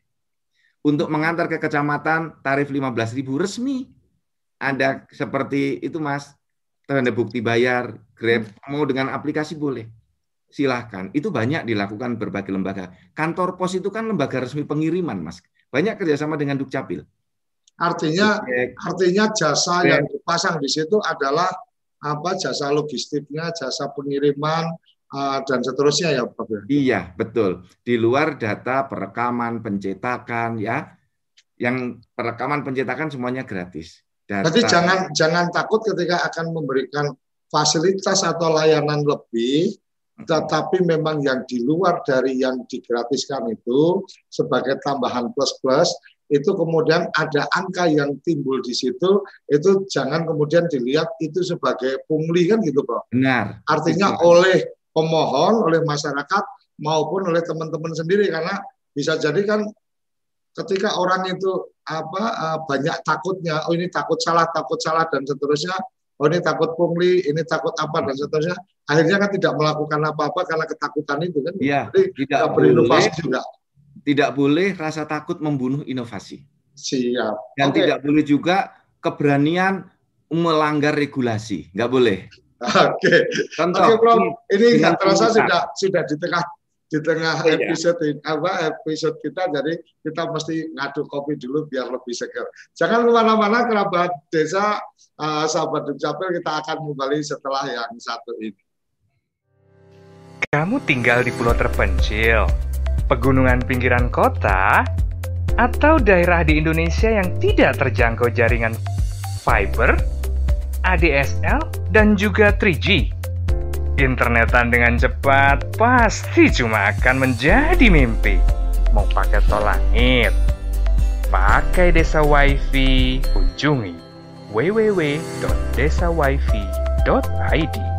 Untuk mengantar ke kecamatan tarif 15.000 resmi ada seperti itu Mas, tanda bukti bayar, Grab, mau dengan aplikasi boleh. Silahkan. Itu banyak dilakukan berbagai lembaga. Kantor pos itu kan lembaga resmi pengiriman, Mas. Banyak kerjasama dengan Dukcapil. Artinya, artinya jasa Oke. yang dipasang di situ adalah apa jasa logistiknya, jasa pengiriman, uh, dan seterusnya ya Pak. Ya? Iya, betul. Di luar data perekaman, pencetakan ya. Yang perekaman pencetakan semuanya gratis. Data. Jadi jangan jangan takut ketika akan memberikan fasilitas atau layanan lebih, tetapi memang yang di luar dari yang digratiskan itu sebagai tambahan plus-plus itu kemudian ada angka yang timbul di situ itu jangan kemudian dilihat itu sebagai pungli kan gitu Pak. Benar. Artinya Benar. oleh pemohon, oleh masyarakat maupun oleh teman-teman sendiri karena bisa jadi kan ketika orang itu apa uh, banyak takutnya oh ini takut salah takut salah dan seterusnya. Oh ini takut pungli ini takut apa dan seterusnya. Akhirnya kan tidak melakukan apa-apa karena ketakutan itu kan. Ya, jadi tidak berinovasi boleh, juga. tidak boleh rasa takut membunuh inovasi. Siap. Dan okay. tidak boleh juga keberanian melanggar regulasi. Nggak boleh. Oke, okay. Oke, okay, Bro. Ini nggak terasa sudah sudah di tengah di tengah iya. episode ini, apa episode kita jadi kita mesti ngadu kopi dulu biar lebih segar. Jangan ke mana-mana kerabat desa uh, sahabat Dukcapil kita akan kembali setelah yang satu ini. Kamu tinggal di pulau terpencil, pegunungan pinggiran kota, atau daerah di Indonesia yang tidak terjangkau jaringan fiber, ADSL, dan juga 3G Internetan dengan cepat pasti cuma akan menjadi mimpi. Mau pakai tol langit, pakai desa wifi, kunjungi www.desawifi.id.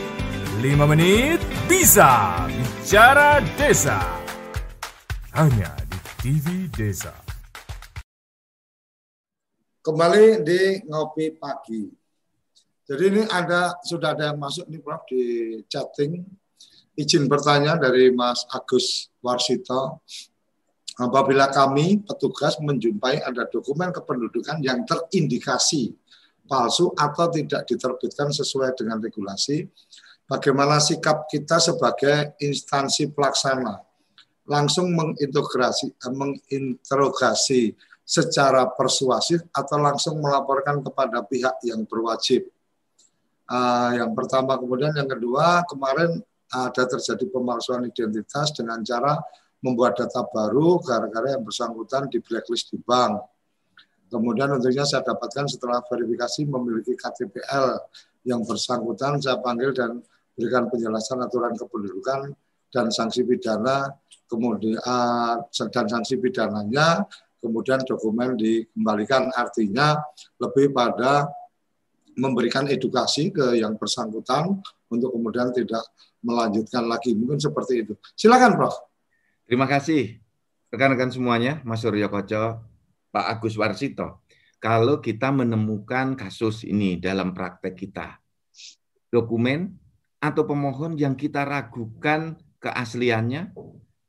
5 menit bisa. Bicara Desa hanya di TV Desa. kembali di ngopi pagi. Jadi ini ada sudah ada yang masuk nih Prof di chatting. Izin bertanya dari Mas Agus Warsito. Apabila kami petugas menjumpai ada dokumen kependudukan yang terindikasi palsu atau tidak diterbitkan sesuai dengan regulasi, bagaimana sikap kita sebagai instansi pelaksana? Langsung mengintegrasi, eh, menginterogasi secara persuasif atau langsung melaporkan kepada pihak yang berwajib. Uh, yang pertama, kemudian yang kedua, kemarin ada terjadi pemalsuan identitas dengan cara membuat data baru gara-gara yang bersangkutan di blacklist di bank. Kemudian tentunya saya dapatkan setelah verifikasi memiliki KTPL yang bersangkutan, saya panggil dan berikan penjelasan aturan kependudukan dan sanksi pidana, kemudian uh, dan sanksi pidananya kemudian dokumen dikembalikan. Artinya lebih pada memberikan edukasi ke yang bersangkutan untuk kemudian tidak melanjutkan lagi. Mungkin seperti itu. Silakan, Prof. Terima kasih rekan-rekan semuanya, Mas Suryo Koco, Pak Agus Warsito. Kalau kita menemukan kasus ini dalam praktek kita, dokumen atau pemohon yang kita ragukan keasliannya,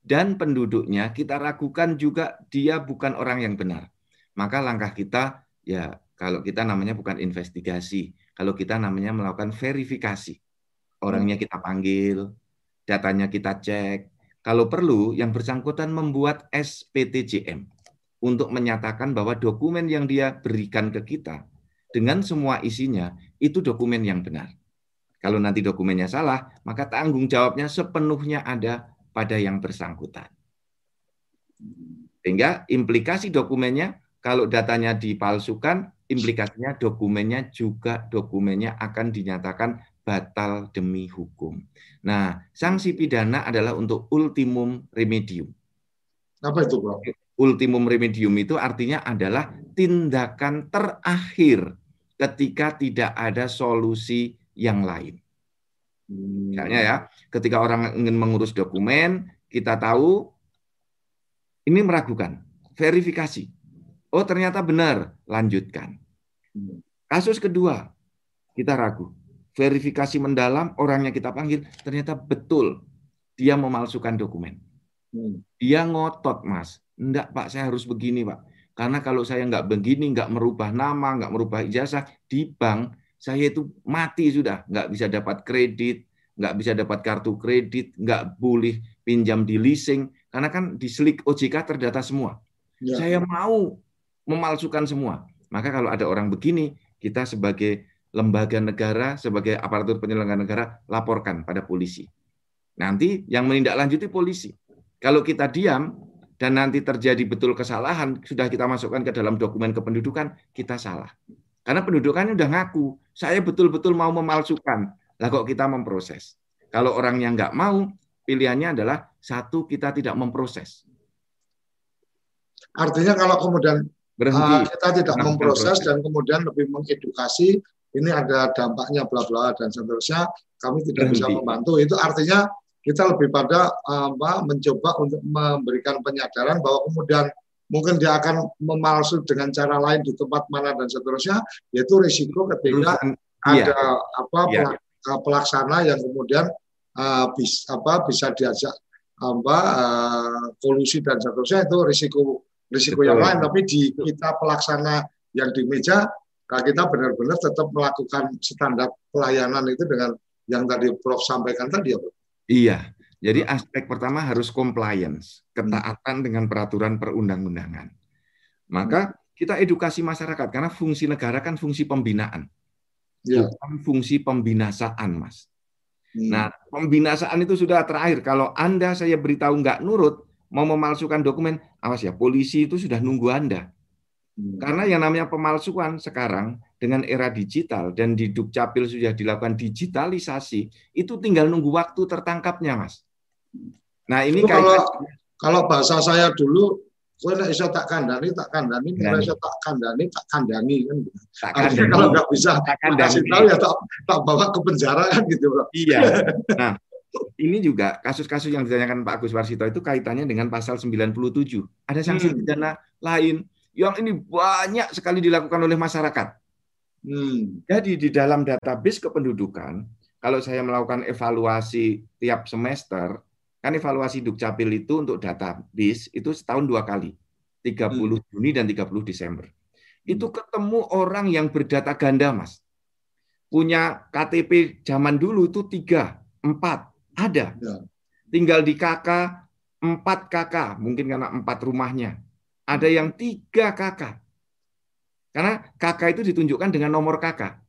dan penduduknya kita ragukan juga dia bukan orang yang benar. Maka langkah kita ya kalau kita namanya bukan investigasi, kalau kita namanya melakukan verifikasi. Orangnya kita panggil, datanya kita cek. Kalau perlu yang bersangkutan membuat SPTJM untuk menyatakan bahwa dokumen yang dia berikan ke kita dengan semua isinya itu dokumen yang benar. Kalau nanti dokumennya salah, maka tanggung jawabnya sepenuhnya ada pada yang bersangkutan. Sehingga implikasi dokumennya, kalau datanya dipalsukan, implikasinya dokumennya juga dokumennya akan dinyatakan batal demi hukum. Nah, sanksi pidana adalah untuk ultimum remedium. Apa itu, Bro? Ultimum remedium itu artinya adalah tindakan terakhir ketika tidak ada solusi yang lain. Misalnya ya, ketika orang ingin mengurus dokumen, kita tahu ini meragukan, verifikasi. Oh ternyata benar, lanjutkan. Kasus kedua, kita ragu. Verifikasi mendalam, orangnya kita panggil, ternyata betul dia memalsukan dokumen. Dia ngotot, Mas. Enggak, Pak, saya harus begini, Pak. Karena kalau saya nggak begini, nggak merubah nama, nggak merubah ijazah, di bank saya itu mati sudah, nggak bisa dapat kredit, nggak bisa dapat kartu kredit, nggak boleh pinjam di leasing, karena kan di selik OJK terdata semua. Ya. Saya mau memalsukan semua. Maka kalau ada orang begini, kita sebagai lembaga negara, sebagai aparatur penyelenggara negara, laporkan pada polisi. Nanti yang menindaklanjuti polisi. Kalau kita diam dan nanti terjadi betul kesalahan, sudah kita masukkan ke dalam dokumen kependudukan, kita salah. Karena pendudukannya udah ngaku, saya betul-betul mau memalsukan. Lah kok kita memproses? Kalau orang yang nggak mau, pilihannya adalah satu kita tidak memproses. Artinya kalau kemudian Berhenti. Uh, kita tidak nah, memproses dan kemudian lebih mengedukasi, ini ada dampaknya bla bla dan seterusnya, kami tidak Berhenti. bisa membantu. Itu artinya kita lebih pada apa mencoba untuk memberikan penyadaran bahwa kemudian mungkin dia akan memalsu dengan cara lain di tempat mana dan seterusnya yaitu risiko ketika Perusahaan, ada iya. apa iya. pelaksana yang kemudian uh, bis, apa bisa diajak apa uh, kolusi dan seterusnya itu risiko risiko Betul. yang lain tapi di kita pelaksana yang di meja kita benar-benar tetap melakukan standar pelayanan itu dengan yang tadi Prof sampaikan tadi ya. Iya. Jadi aspek pertama harus compliance, ketaatan dengan peraturan perundang-undangan. Maka kita edukasi masyarakat karena fungsi negara kan fungsi pembinaan, ya. bukan fungsi pembinasaan, mas. Hmm. Nah, pembinasaan itu sudah terakhir. Kalau anda saya beritahu nggak nurut, mau memalsukan dokumen, awas ya, polisi itu sudah nunggu anda. Hmm. Karena yang namanya pemalsuan sekarang dengan era digital dan di Dukcapil sudah dilakukan digitalisasi, itu tinggal nunggu waktu tertangkapnya, mas. Nah ini kalau kalau bahasa saya dulu, gue nek iso tak kandani tak kandani, nek iso tak kandani tak kandani kan. Gitu. Tak kandani. kalau nggak bisa tak kandani. tahu ya tak, tak bawa ke penjara kan gitu bro. Iya. Nah ini juga kasus-kasus yang ditanyakan Pak Agus Warsito itu kaitannya dengan pasal 97. Ada sanksi hmm. pidana lain yang ini banyak sekali dilakukan oleh masyarakat. Hmm. Jadi di dalam database kependudukan, kalau saya melakukan evaluasi tiap semester, kan evaluasi Dukcapil itu untuk database itu setahun dua kali, 30 hmm. Juni dan 30 Desember. Itu hmm. ketemu orang yang berdata ganda, Mas. Punya KTP zaman dulu itu tiga, empat, ada. Ya. Tinggal di KK, empat KK, mungkin karena empat rumahnya. Ada yang tiga KK. Karena kakak itu ditunjukkan dengan nomor kakak.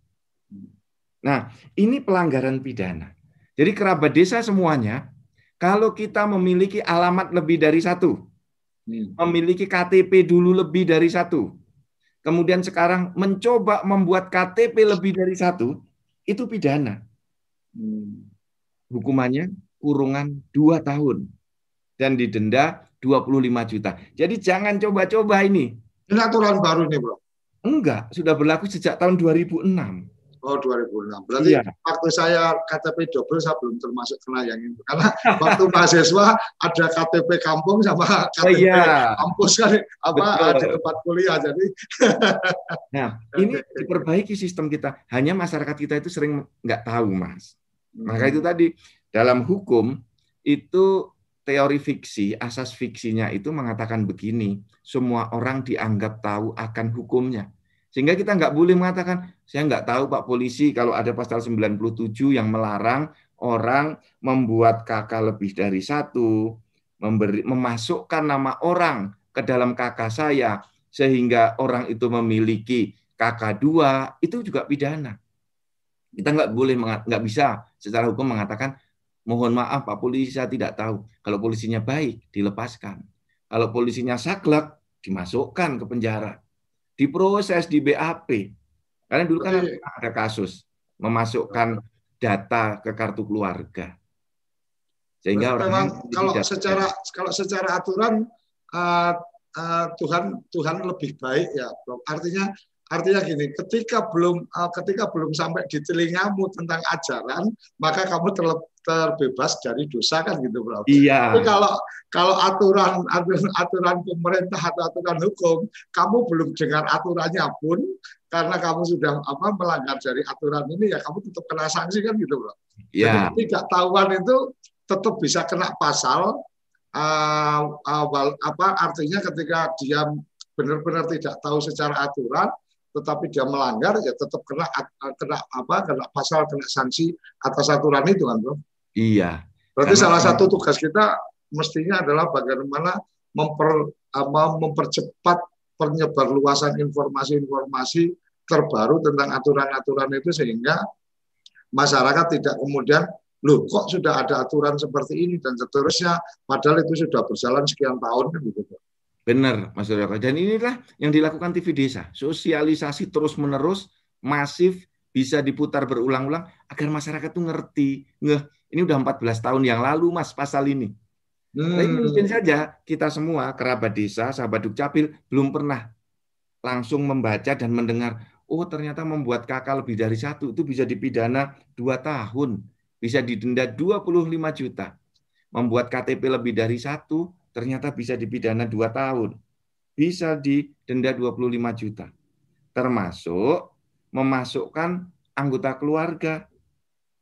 Nah, ini pelanggaran pidana. Jadi kerabat desa semuanya, kalau kita memiliki alamat lebih dari satu, hmm. memiliki KTP dulu lebih dari satu, kemudian sekarang mencoba membuat KTP lebih dari satu, itu pidana. Hmm. Hukumannya kurungan dua tahun dan didenda 25 juta. Jadi jangan coba-coba ini. Ini aturan baru nih, Bro. Enggak, sudah berlaku sejak tahun 2006. Oh 2006. Berarti iya. waktu saya KTP double saya belum termasuk kena yang itu. Karena waktu mahasiswa ada KTP kampung sama KTP oh, iya. kampus kan apa ada tempat kuliah jadi. nah ini diperbaiki sistem kita. Hanya masyarakat kita itu sering nggak tahu mas. Hmm. Maka itu tadi dalam hukum itu teori fiksi, asas fiksinya itu mengatakan begini, semua orang dianggap tahu akan hukumnya. Sehingga kita nggak boleh mengatakan, saya nggak tahu Pak Polisi kalau ada pasal 97 yang melarang orang membuat kakak lebih dari satu, memberi, memasukkan nama orang ke dalam kakak saya, sehingga orang itu memiliki kakak dua, itu juga pidana. Kita nggak boleh, nggak bisa secara hukum mengatakan, mohon maaf Pak Polisi saya tidak tahu. Kalau polisinya baik, dilepaskan. Kalau polisinya saklek, dimasukkan ke penjara diproses di BAP. Karena dulu kan ada kasus memasukkan data ke kartu keluarga. Sehingga orang memang kalau secara kalau secara aturan uh, uh, Tuhan Tuhan lebih baik ya. Artinya artinya gini, ketika belum uh, ketika belum sampai di telingamu tentang ajaran, maka kamu terlep, terbebas dari dosa kan gitu bro. Iya. Tapi kalau kalau aturan aturan aturan pemerintah atau aturan hukum, kamu belum dengar aturannya pun karena kamu sudah apa melanggar dari aturan ini ya kamu tetap kena sanksi kan gitu bro. Iya. Jadi tidak tahuan itu tetap bisa kena pasal uh, awal apa artinya ketika dia benar-benar tidak tahu secara aturan tetapi dia melanggar ya tetap kena kena apa kena pasal kena sanksi atas aturan itu kan bro Iya. Berarti salah satu tugas kita mestinya adalah bagaimana memper, apa, mempercepat penyebarluasan informasi-informasi terbaru tentang aturan-aturan itu sehingga masyarakat tidak kemudian loh kok sudah ada aturan seperti ini dan seterusnya padahal itu sudah berjalan sekian tahun kan gitu. Benar, Mas Surya. Dan inilah yang dilakukan TV Desa. Sosialisasi terus-menerus, masif, bisa diputar berulang-ulang agar masyarakat tuh ngerti, ngeh ini udah 14 tahun yang lalu Mas pasal ini. Hmm. Tapi mungkin saja kita semua kerabat desa, sahabat Dukcapil belum pernah langsung membaca dan mendengar, oh ternyata membuat kakak lebih dari satu itu bisa dipidana dua tahun, bisa didenda 25 juta. Membuat KTP lebih dari satu ternyata bisa dipidana dua tahun, bisa didenda 25 juta. Termasuk memasukkan anggota keluarga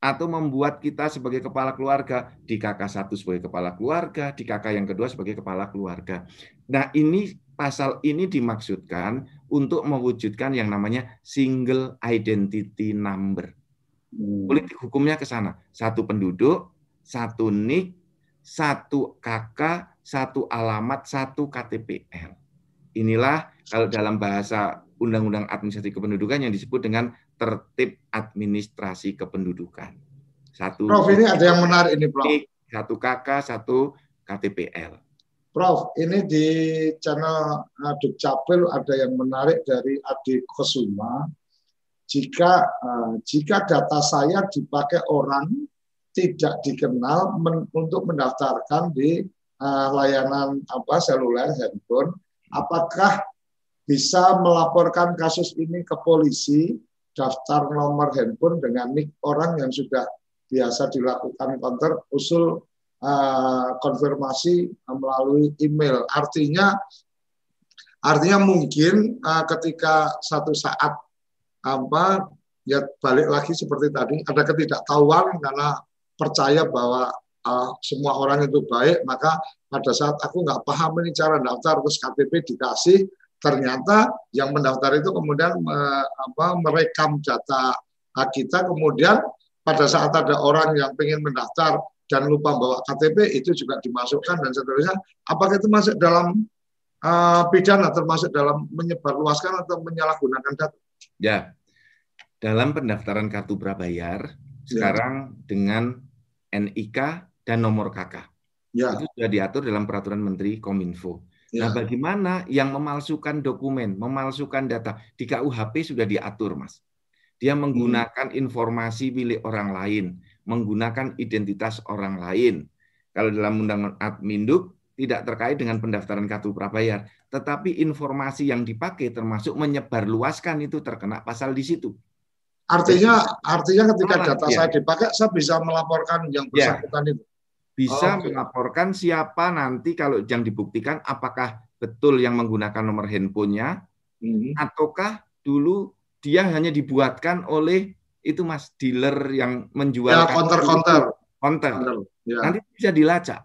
atau membuat kita sebagai kepala keluarga di kakak satu sebagai kepala keluarga, di kakak yang kedua sebagai kepala keluarga. Nah ini pasal ini dimaksudkan untuk mewujudkan yang namanya single identity number. Hmm. Politik hukumnya ke sana. Satu penduduk, satu nik, satu kakak, satu alamat, satu KTPL. Inilah kalau dalam bahasa Undang-Undang Administrasi Kependudukan yang disebut dengan tertib administrasi kependudukan. Satu Prof, ini ada yang menarik ini, Prof. Satu KK, satu KTPL. Prof, ini di channel Dukcapil ada yang menarik dari Adi Kosuma. Jika uh, jika data saya dipakai orang tidak dikenal men, untuk mendaftarkan di uh, layanan apa seluler handphone, apakah bisa melaporkan kasus ini ke polisi daftar nomor handphone dengan nick orang yang sudah biasa dilakukan counter usul uh, konfirmasi melalui email. Artinya Artinya mungkin uh, ketika satu saat apa ya balik lagi seperti tadi ada ketidaktahuan karena percaya bahwa uh, semua orang itu baik maka pada saat aku nggak paham ini cara daftar terus KTP dikasih ternyata yang mendaftar itu kemudian me, apa, merekam data kita. Kemudian pada saat ada orang yang ingin mendaftar dan lupa bawa KTP itu juga dimasukkan dan seterusnya. Apakah itu masuk dalam uh, pidana termasuk dalam menyebarluaskan atau menyalahgunakan data? Ya, dalam pendaftaran kartu prabayar ya. sekarang dengan NIK dan nomor KK. Ya. Itu sudah diatur dalam peraturan Menteri Kominfo. Ya. Nah, bagaimana yang memalsukan dokumen, memalsukan data di KUHP sudah diatur, Mas. Dia menggunakan hmm. informasi milik orang lain, menggunakan identitas orang lain. Kalau dalam Undang-Undang Adminduk tidak terkait dengan pendaftaran kartu prabayar, tetapi informasi yang dipakai termasuk menyebarluaskan itu terkena pasal di situ. Artinya artinya ketika data ya. saya dipakai saya bisa melaporkan yang ya. bersangkutan ya. itu. Bisa oh, melaporkan siapa nanti kalau yang dibuktikan apakah betul yang menggunakan nomor handphonenya hmm. ataukah dulu dia hanya dibuatkan oleh itu Mas dealer yang menjual ya, counter-counter. Counter. Ya. Nanti bisa dilacak.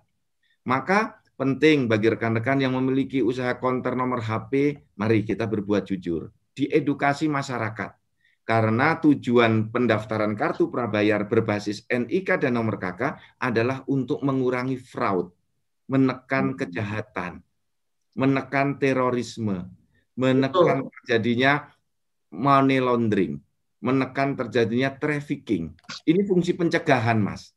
Maka penting bagi rekan-rekan yang memiliki usaha konter nomor HP, mari kita berbuat jujur. Diedukasi masyarakat. Karena tujuan pendaftaran kartu prabayar berbasis NIK dan nomor KK adalah untuk mengurangi fraud, menekan hmm. kejahatan, menekan terorisme, menekan terjadinya money laundering, menekan terjadinya trafficking. Ini fungsi pencegahan, Mas.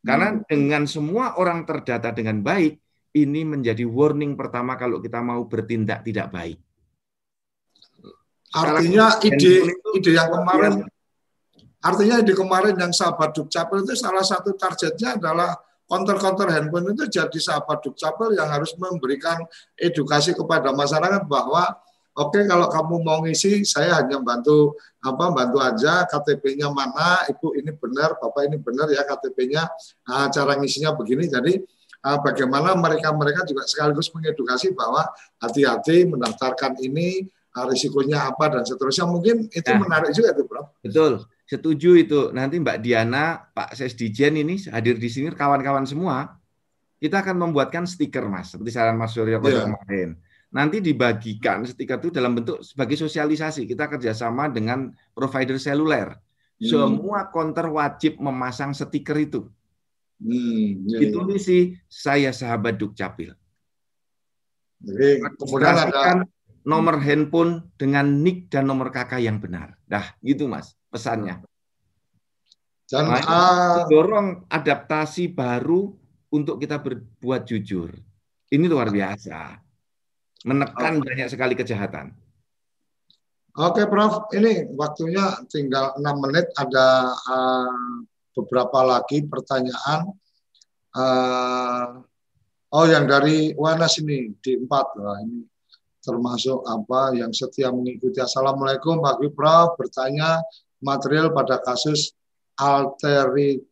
Karena hmm. dengan semua orang terdata dengan baik, ini menjadi warning pertama kalau kita mau bertindak tidak baik. Artinya ide ide yang kemarin. Artinya ide kemarin yang sahabat Dukcapil itu salah satu targetnya adalah counter-counter handphone itu jadi sahabat Dukcapil yang harus memberikan edukasi kepada masyarakat bahwa oke okay, kalau kamu mau ngisi saya hanya bantu apa bantu aja KTP-nya mana ibu ini benar bapak ini benar ya KTP-nya nah, cara ngisinya begini. Jadi Ah, bagaimana mereka-mereka juga sekaligus mengedukasi bahwa hati-hati mendaftarkan ini risikonya apa dan seterusnya. Mungkin itu nah, menarik juga itu bro betul. Setuju itu. Nanti Mbak Diana Pak Sesdijen ini hadir di sini kawan-kawan semua. Kita akan membuatkan stiker mas seperti saran Mas Suryo yeah. kemarin. Nanti dibagikan stiker itu dalam bentuk sebagai sosialisasi. Kita kerjasama dengan provider seluler. Hmm. semua konter wajib memasang stiker itu. Hmm, itu ya. sih saya sahabat Dukcapil. Jadi kemudian ada nomor handphone dengan nick dan nomor kakak yang benar. Dah, gitu Mas pesannya. Dan nah, uh, dorong adaptasi baru untuk kita berbuat jujur. Ini luar biasa. Menekan okay. banyak sekali kejahatan. Oke, Prof. Ini waktunya tinggal enam menit. Ada uh, beberapa lagi pertanyaan. Uh, oh, yang dari Wanas ini di empat lah ini termasuk apa yang setia mengikuti. Assalamualaikum Pak Prof. Bertanya material pada kasus Alterina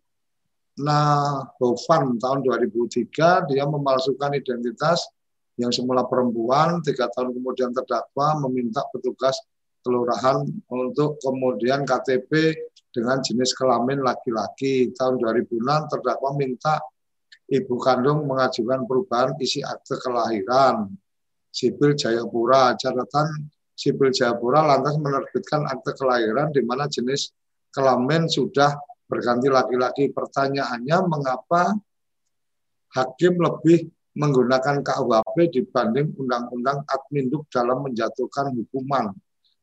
Bovan tahun 2003 dia memalsukan identitas yang semula perempuan tiga tahun kemudian terdakwa meminta petugas kelurahan untuk kemudian KTP dengan jenis kelamin laki-laki. Tahun 2006 terdakwa minta ibu kandung mengajukan perubahan isi akte kelahiran. Sipil Jayapura, catatan Sipil Jayapura lantas menerbitkan akte kelahiran di mana jenis kelamin sudah berganti laki-laki. Pertanyaannya mengapa hakim lebih menggunakan KUHP dibanding undang-undang adminduk dalam menjatuhkan hukuman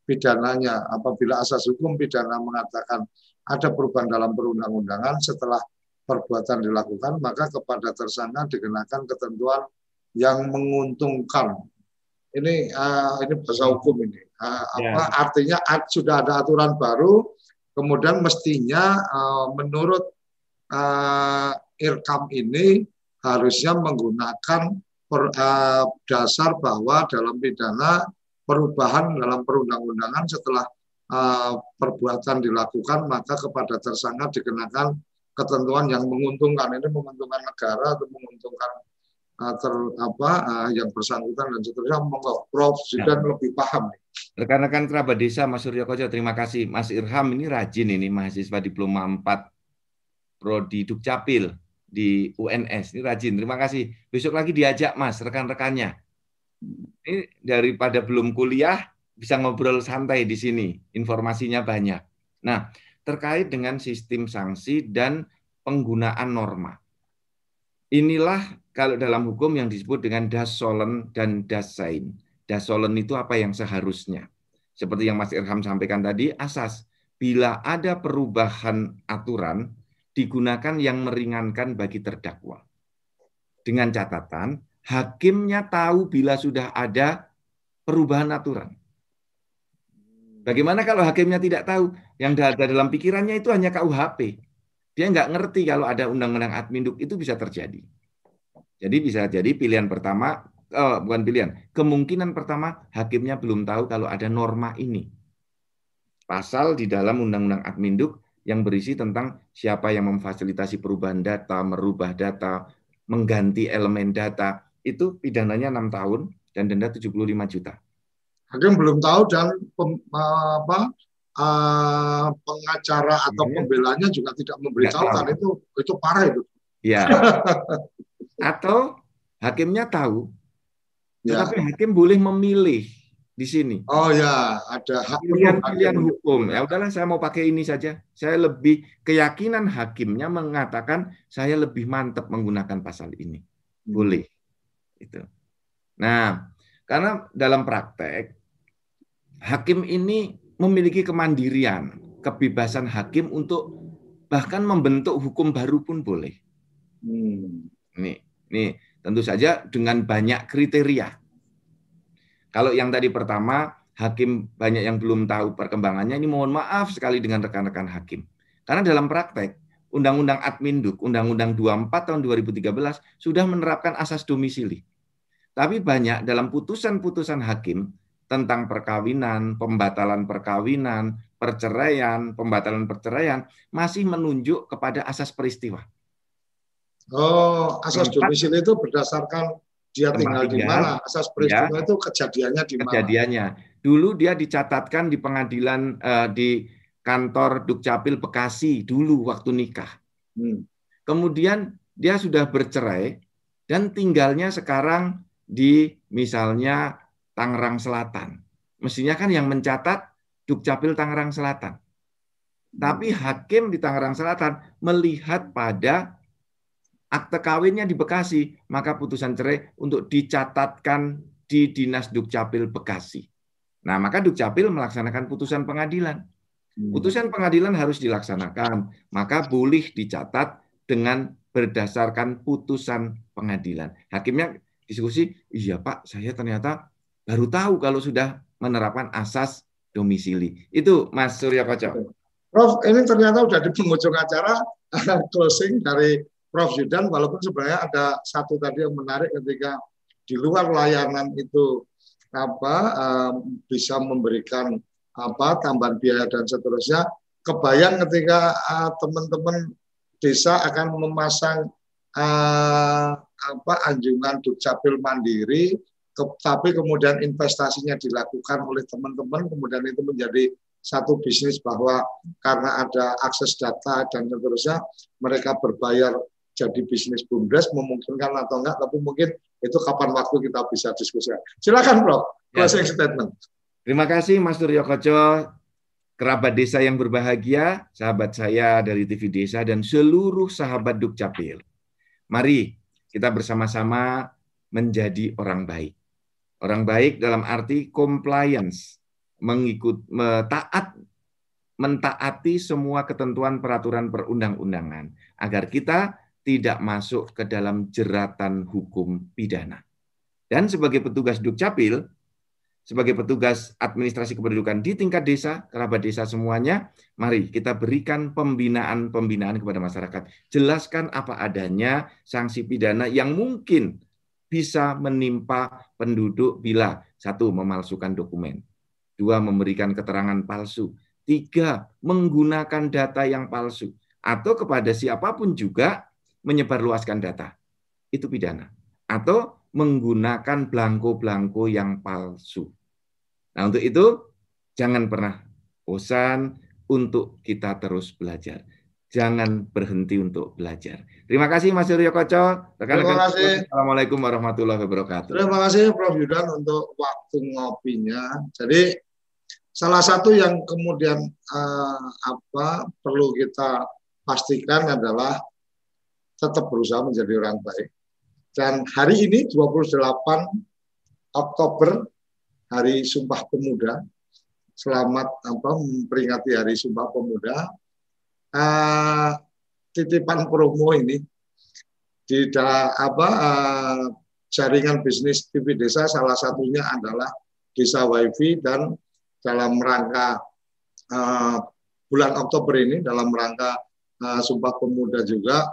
pidananya. Apabila asas hukum pidana mengatakan ada perubahan dalam perundang-undangan setelah perbuatan dilakukan, maka kepada tersangka dikenakan ketentuan yang menguntungkan. Ini uh, ini bahasa hukum ini. Uh, ya. apa artinya sudah ada aturan baru, kemudian mestinya uh, menurut uh, IRKAM ini harusnya menggunakan per, uh, dasar bahwa dalam pidana perubahan dalam perundang-undangan setelah uh, perbuatan dilakukan maka kepada tersangka dikenakan ketentuan yang menguntungkan ini menguntungkan negara atau menguntungkan ter apa uh, yang bersangkutan dan seterusnya monggo Prof Zidan ya. lebih paham Rekan-rekan kerabat desa Mas Suryo Koco, terima kasih. Mas Irham ini rajin ini mahasiswa diploma 4 Prodi Dukcapil di UNS. Ini rajin, terima kasih. Besok lagi diajak Mas, rekan-rekannya. Ini daripada belum kuliah, bisa ngobrol santai di sini. Informasinya banyak. Nah, terkait dengan sistem sanksi dan penggunaan norma. Inilah kalau dalam hukum yang disebut dengan das solen dan das sein. Das solen itu apa yang seharusnya. Seperti yang Mas Irham sampaikan tadi, asas bila ada perubahan aturan digunakan yang meringankan bagi terdakwa. Dengan catatan, hakimnya tahu bila sudah ada perubahan aturan. Bagaimana kalau hakimnya tidak tahu? Yang ada dalam pikirannya itu hanya KUHP. Dia nggak ngerti kalau ada undang-undang adminduk itu bisa terjadi. Jadi bisa jadi pilihan pertama, oh, bukan pilihan, kemungkinan pertama hakimnya belum tahu kalau ada norma ini. Pasal di dalam undang-undang adminduk yang berisi tentang siapa yang memfasilitasi perubahan data, merubah data, mengganti elemen data, itu pidananya enam tahun dan denda 75 juta. Hakim belum tahu dan pem, apa, uh, pengacara atau ya. pembelanya juga tidak memberitahukan itu itu parah itu. Ya. Atau hakimnya tahu, ya. tetapi hakim boleh memilih di sini. Oh ya, ada hak pilihan-pilihan hukum. Ya udahlah, saya mau pakai ini saja. Saya lebih keyakinan hakimnya mengatakan saya lebih mantap menggunakan pasal ini. Hmm. Boleh. Itu. Nah, karena dalam praktek hakim ini memiliki kemandirian, kebebasan hakim untuk bahkan membentuk hukum baru pun boleh. Hmm. Nih, nih tentu saja dengan banyak kriteria. Kalau yang tadi pertama, hakim banyak yang belum tahu perkembangannya, ini mohon maaf sekali dengan rekan-rekan hakim. Karena dalam praktek, Undang-Undang Adminduk, Undang-Undang 24 tahun 2013 sudah menerapkan asas domisili. Tapi banyak dalam putusan-putusan hakim tentang perkawinan, pembatalan perkawinan, perceraian, pembatalan perceraian masih menunjuk kepada asas peristiwa. Oh, asas domisili itu berdasarkan dia tinggal di mana, asas peristiwa ya, itu kejadiannya di mana. Kejadiannya. Dulu dia dicatatkan di pengadilan uh, di kantor Dukcapil Bekasi dulu waktu nikah. Hmm. Kemudian dia sudah bercerai dan tinggalnya sekarang di misalnya Tangerang Selatan. Mestinya kan yang mencatat Dukcapil Tangerang Selatan. Tapi hakim di Tangerang Selatan melihat pada akte kawinnya di Bekasi, maka putusan cerai untuk dicatatkan di Dinas Dukcapil Bekasi. Nah, maka Dukcapil melaksanakan putusan pengadilan. Hmm. Putusan pengadilan harus dilaksanakan, maka boleh dicatat dengan berdasarkan putusan pengadilan. Hakimnya diskusi, iya Pak, saya ternyata baru tahu kalau sudah menerapkan asas domisili. Itu Mas Surya Koco. Prof, ini ternyata sudah di penghujung acara closing dari Prof Yudan, walaupun sebenarnya ada satu tadi yang menarik ketika di luar layanan itu apa bisa memberikan apa tambahan biaya dan seterusnya. Kebayang ketika uh, teman-teman desa akan memasang uh, apa anjungan dukcapil mandiri tapi kemudian investasinya dilakukan oleh teman-teman, kemudian itu menjadi satu bisnis bahwa karena ada akses data dan seterusnya, mereka berbayar jadi bisnis bumdes, memungkinkan atau enggak, tapi mungkin itu kapan waktu kita bisa diskusikan. Silakan, Bro, ya. closing ya. statement. Terima kasih, Mas Turyo Koco, kerabat desa yang berbahagia, sahabat saya dari TV Desa, dan seluruh sahabat Dukcapil. Mari kita bersama-sama menjadi orang baik. Orang baik dalam arti compliance, mengikut taat mentaati semua ketentuan peraturan perundang-undangan agar kita tidak masuk ke dalam jeratan hukum pidana. Dan sebagai petugas Dukcapil, sebagai petugas administrasi kependudukan di tingkat desa, kerabat desa semuanya, mari kita berikan pembinaan-pembinaan kepada masyarakat. Jelaskan apa adanya sanksi pidana yang mungkin bisa menimpa penduduk bila satu memalsukan dokumen, dua memberikan keterangan palsu, tiga menggunakan data yang palsu, atau kepada siapa pun juga menyebarluaskan data. Itu pidana. atau menggunakan belangko-belangko yang palsu. Nah, untuk itu jangan pernah bosan untuk kita terus belajar. Jangan berhenti untuk belajar. Terima kasih Mas Suryo Koco. Terima kasih. Assalamualaikum warahmatullahi wabarakatuh. Terima kasih Prof Yudan untuk waktu ngopinya. Jadi salah satu yang kemudian uh, apa perlu kita pastikan adalah tetap berusaha menjadi orang baik. Dan hari ini 28 Oktober Hari Sumpah Pemuda. Selamat apa memperingati Hari Sumpah Pemuda. Uh, titipan promo ini di da, apa uh, jaringan bisnis TV desa salah satunya adalah Desa WiFi dan dalam rangka uh, bulan Oktober ini dalam rangka uh, Sumpah Pemuda juga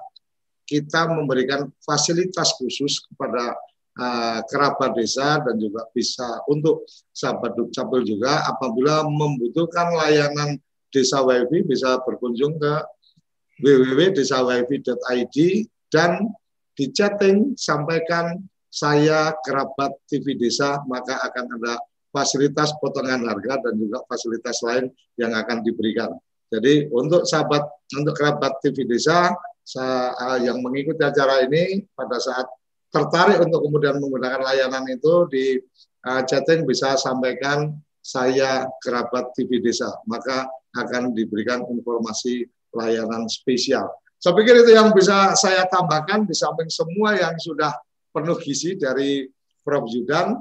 kita memberikan fasilitas khusus kepada uh, kerabat desa dan juga bisa untuk sahabat dukcapil juga apabila membutuhkan layanan desa wifi bisa berkunjung ke www.desawifi.id dan di chatting sampaikan saya kerabat TV desa maka akan ada fasilitas potongan harga dan juga fasilitas lain yang akan diberikan. Jadi untuk sahabat, untuk kerabat TV Desa uh, yang mengikuti acara ini pada saat tertarik untuk kemudian menggunakan layanan itu di uh, chatting bisa sampaikan saya kerabat TV Desa, maka akan diberikan informasi layanan spesial. Saya pikir itu yang bisa saya tambahkan di samping semua yang sudah penuh gizi dari Prof. Judan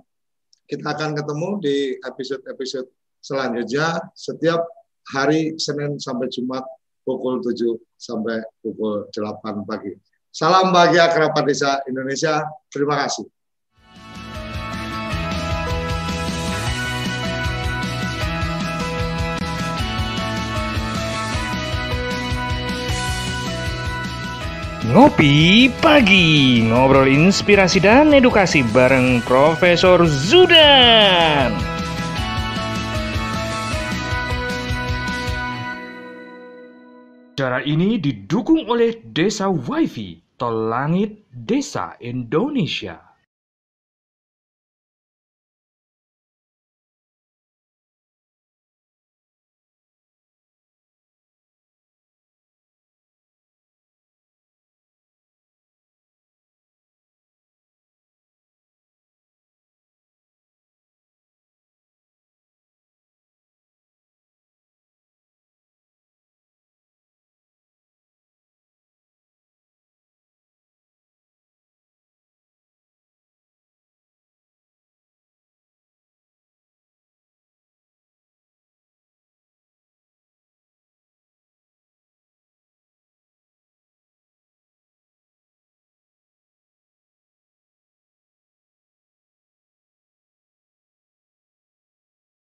kita akan ketemu di episode-episode selanjutnya setiap hari Senin sampai Jumat pukul 7 sampai pukul 8 pagi. Salam bahagia kerabat desa Indonesia. Terima kasih. Ngopi Pagi, ngobrol inspirasi dan edukasi bareng Profesor Zudan. Cara ini didukung oleh Desa WiFi, Tol Langit Desa Indonesia.